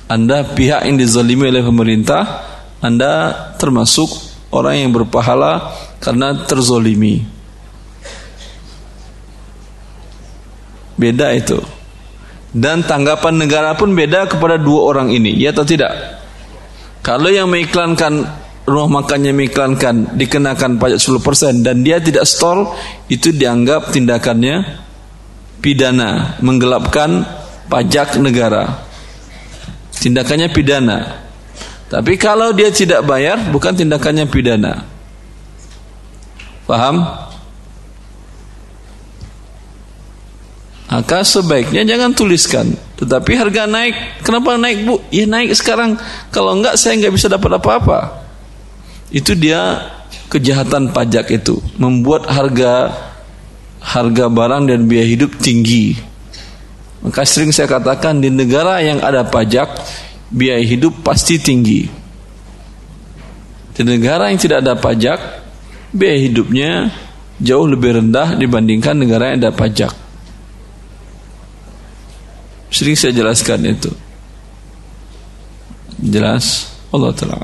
Anda pihak yang dizalimi oleh pemerintah, Anda termasuk orang yang berpahala karena terzolimi. Beda itu. Dan tanggapan negara pun beda kepada dua orang ini, ya atau tidak? Kalau yang mengiklankan rumah makannya mengiklankan dikenakan pajak 10% dan dia tidak store, itu dianggap tindakannya pidana, menggelapkan pajak negara. Tindakannya pidana. Tapi kalau dia tidak bayar, bukan tindakannya pidana. Paham? Maka sebaiknya jangan tuliskan. Tetapi harga naik. Kenapa naik bu? Ya naik sekarang. Kalau enggak saya enggak bisa dapat apa-apa. Itu dia kejahatan pajak itu. Membuat harga harga barang dan biaya hidup tinggi. Maka sering saya katakan di negara yang ada pajak biaya hidup pasti tinggi. Di negara yang tidak ada pajak biaya hidupnya jauh lebih rendah dibandingkan negara yang ada pajak. Sering saya jelaskan itu. Jelas? Allah Ta'ala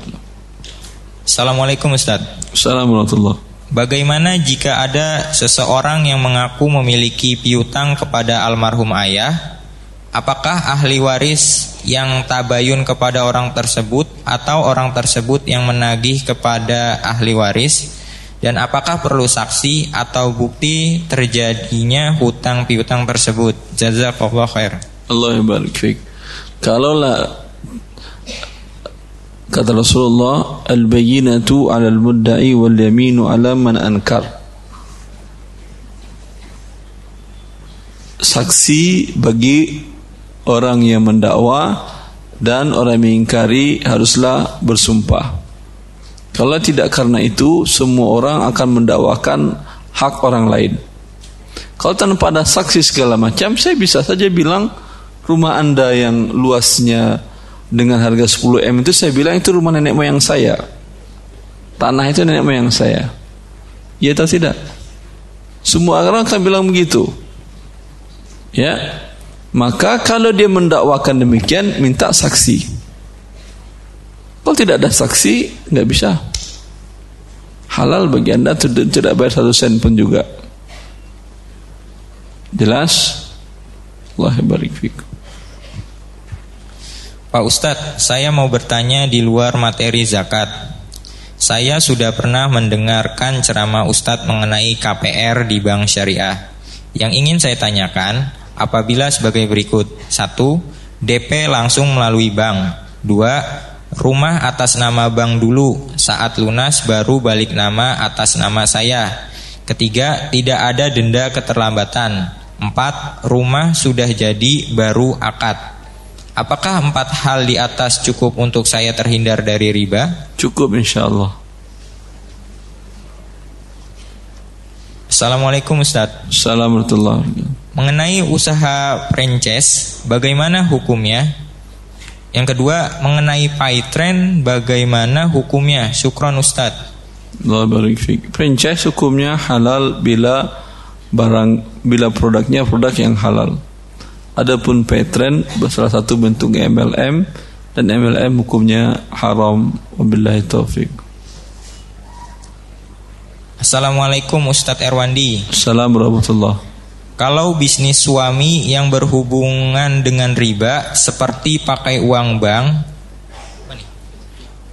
Assalamualaikum Ustaz. Assalamualaikum Bagaimana jika ada seseorang yang mengaku memiliki piutang kepada almarhum ayah? Apakah ahli waris yang tabayun kepada orang tersebut atau orang tersebut yang menagih kepada ahli waris? Dan apakah perlu saksi atau bukti terjadinya hutang piutang tersebut? Jazakallah khair. Allah barik fik. Kalaulah Kata Rasulullah, al-bayyinatu 'ala al-mudda'i wal yaminu 'ala man ankar. Saksi bagi orang yang mendakwa dan orang yang mengingkari haruslah bersumpah. Kalau tidak karena itu, semua orang akan mendakwakan hak orang lain. Kalau tanpa ada saksi segala macam, saya bisa saja bilang rumah Anda yang luasnya dengan harga 10 M itu saya bilang itu rumah nenek moyang saya. Tanah itu nenek moyang saya. Ya atau tidak? Semua orang akan bilang begitu. Ya. Maka kalau dia mendakwakan demikian minta saksi. Kalau tidak ada saksi nggak bisa. Halal bagi anda tidak bayar satu sen pun juga. Jelas? Allah barik. Pak Ustadz, saya mau bertanya di luar materi zakat. Saya sudah pernah mendengarkan ceramah Ustadz mengenai KPR di bank syariah. Yang ingin saya tanyakan, apabila sebagai berikut. Satu, DP langsung melalui bank. Dua, rumah atas nama bank dulu, saat lunas baru balik nama atas nama saya. Ketiga, tidak ada denda keterlambatan. Empat, rumah sudah jadi baru akad. Apakah empat hal di atas cukup untuk saya terhindar dari riba? Cukup insya Allah. Assalamualaikum Ustaz Assalamualaikum Mengenai usaha franchise Bagaimana hukumnya? Yang kedua Mengenai trend Bagaimana hukumnya? Syukron Allah barik Franchise hukumnya halal Bila barang Bila produknya produk yang halal Adapun petren salah satu bentuk MLM dan MLM hukumnya haram. Wabillahi taufik. Assalamualaikum Ustadz Erwandi. Assalamualaikum warahmatullah. Kalau bisnis suami yang berhubungan dengan riba seperti pakai uang bank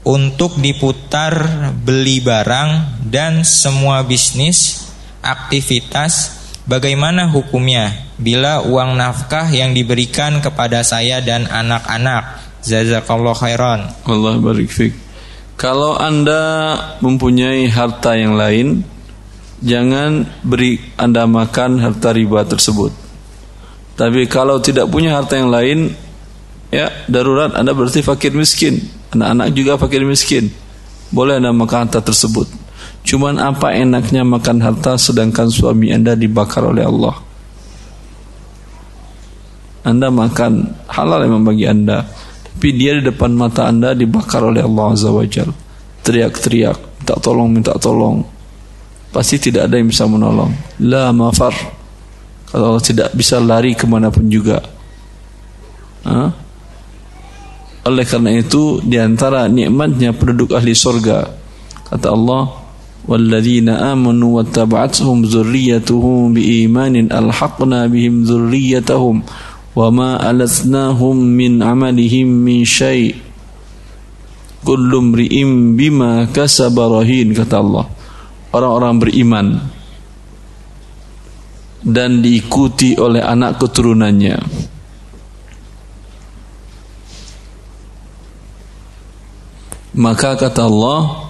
untuk diputar beli barang dan semua bisnis aktivitas Bagaimana hukumnya bila uang nafkah yang diberikan kepada saya dan anak-anak? Jazakallah khairan. Allah barik fik. Kalau Anda mempunyai harta yang lain, jangan beri Anda makan harta riba tersebut. Tapi kalau tidak punya harta yang lain, ya darurat Anda berarti fakir miskin. Anak-anak juga fakir miskin. Boleh Anda makan harta tersebut. Cuman apa enaknya makan harta sedangkan suami anda dibakar oleh Allah. Anda makan halal memang bagi anda. Tapi dia di depan mata anda dibakar oleh Allah Azza wa Jal. Teriak-teriak, minta tolong, minta tolong Pasti tidak ada yang bisa menolong. La mafar. Kalau Allah tidak bisa lari kemanapun juga. Hah? Oleh karena itu di antara nikmatnya penduduk ahli sorga kata Allah والذين آمنوا واتبعتهم ذريتهم بإيمان ألحقنا بهم ذريتهم وما ألثناهم من عملهم من شيء كل امرئ بما كسب رهين kata Allah orang-orang beriman dan diikuti oleh anak keturunannya maka kata Allah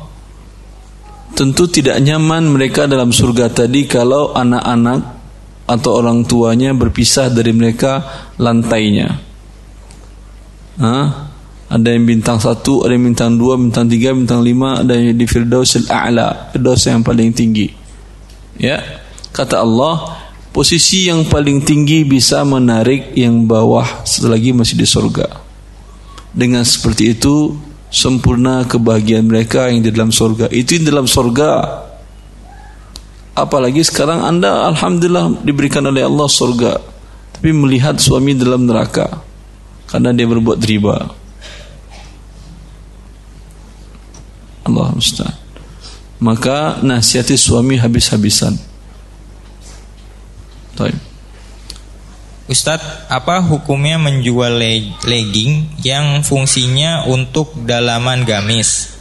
Tentu tidak nyaman mereka dalam surga tadi kalau anak-anak atau orang tuanya berpisah dari mereka lantainya. Hah? Ada yang bintang satu, ada yang bintang dua, bintang tiga, bintang lima, ada yang di Firdausil A'la, Firdaus yang paling tinggi. Ya, kata Allah, posisi yang paling tinggi bisa menarik yang bawah selagi masih di surga. Dengan seperti itu, sempurna kebahagiaan mereka yang di dalam surga. Itu yang dalam surga. Apalagi sekarang anda Alhamdulillah diberikan oleh Allah surga. Tapi melihat suami dalam neraka. Karena dia berbuat riba. Allah Ustaz. maka nasihati suami habis-habisan. Baik. Ustadz, apa hukumnya menjual legging yang fungsinya untuk dalaman gamis?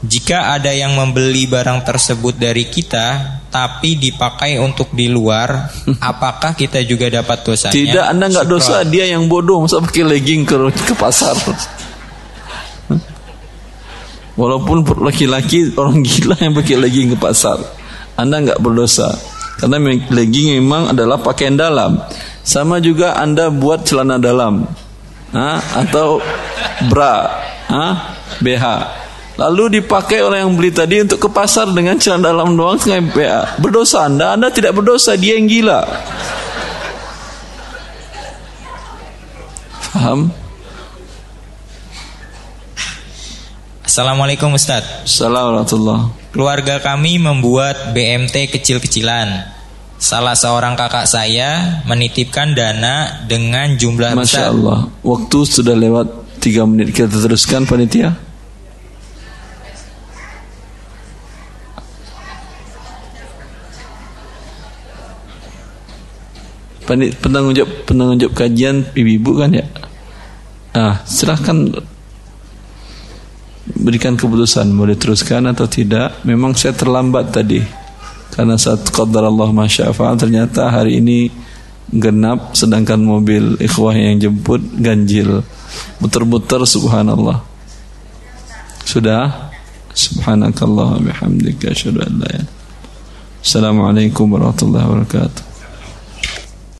Jika ada yang membeli barang tersebut dari kita, tapi dipakai untuk di luar, apakah kita juga dapat dosanya? Tidak, anda nggak dosa, dia yang bodoh masa pakai legging ke ke pasar. Walaupun laki-laki orang gila yang pakai legging ke pasar, anda nggak berdosa karena legging memang adalah pakaian dalam. Sama juga Anda buat celana dalam ha? atau bra, ha? BH. Lalu dipakai oleh yang beli tadi untuk ke pasar dengan celana dalam doang dengan BH. Berdosa Anda, Anda tidak berdosa, dia yang gila. Faham? Assalamualaikum Ustaz Assalamualaikum Keluarga kami membuat BMT kecil-kecilan Salah seorang kakak saya menitipkan dana dengan jumlah Masya besar. Allah. Waktu sudah lewat 3 menit. Kita teruskan panitia. penanggung jawab penanggung jawab kajian ibu-ibu kan ya. Ah, silahkan berikan keputusan boleh teruskan atau tidak. Memang saya terlambat tadi. Karena saat qadar Allah masyafa'al ternyata hari ini genap sedangkan mobil ikhwah yang jemput ganjil. Muter-muter subhanallah. Sudah? Subhanakallah bihamdika asyhadu an la Assalamualaikum warahmatullahi wabarakatuh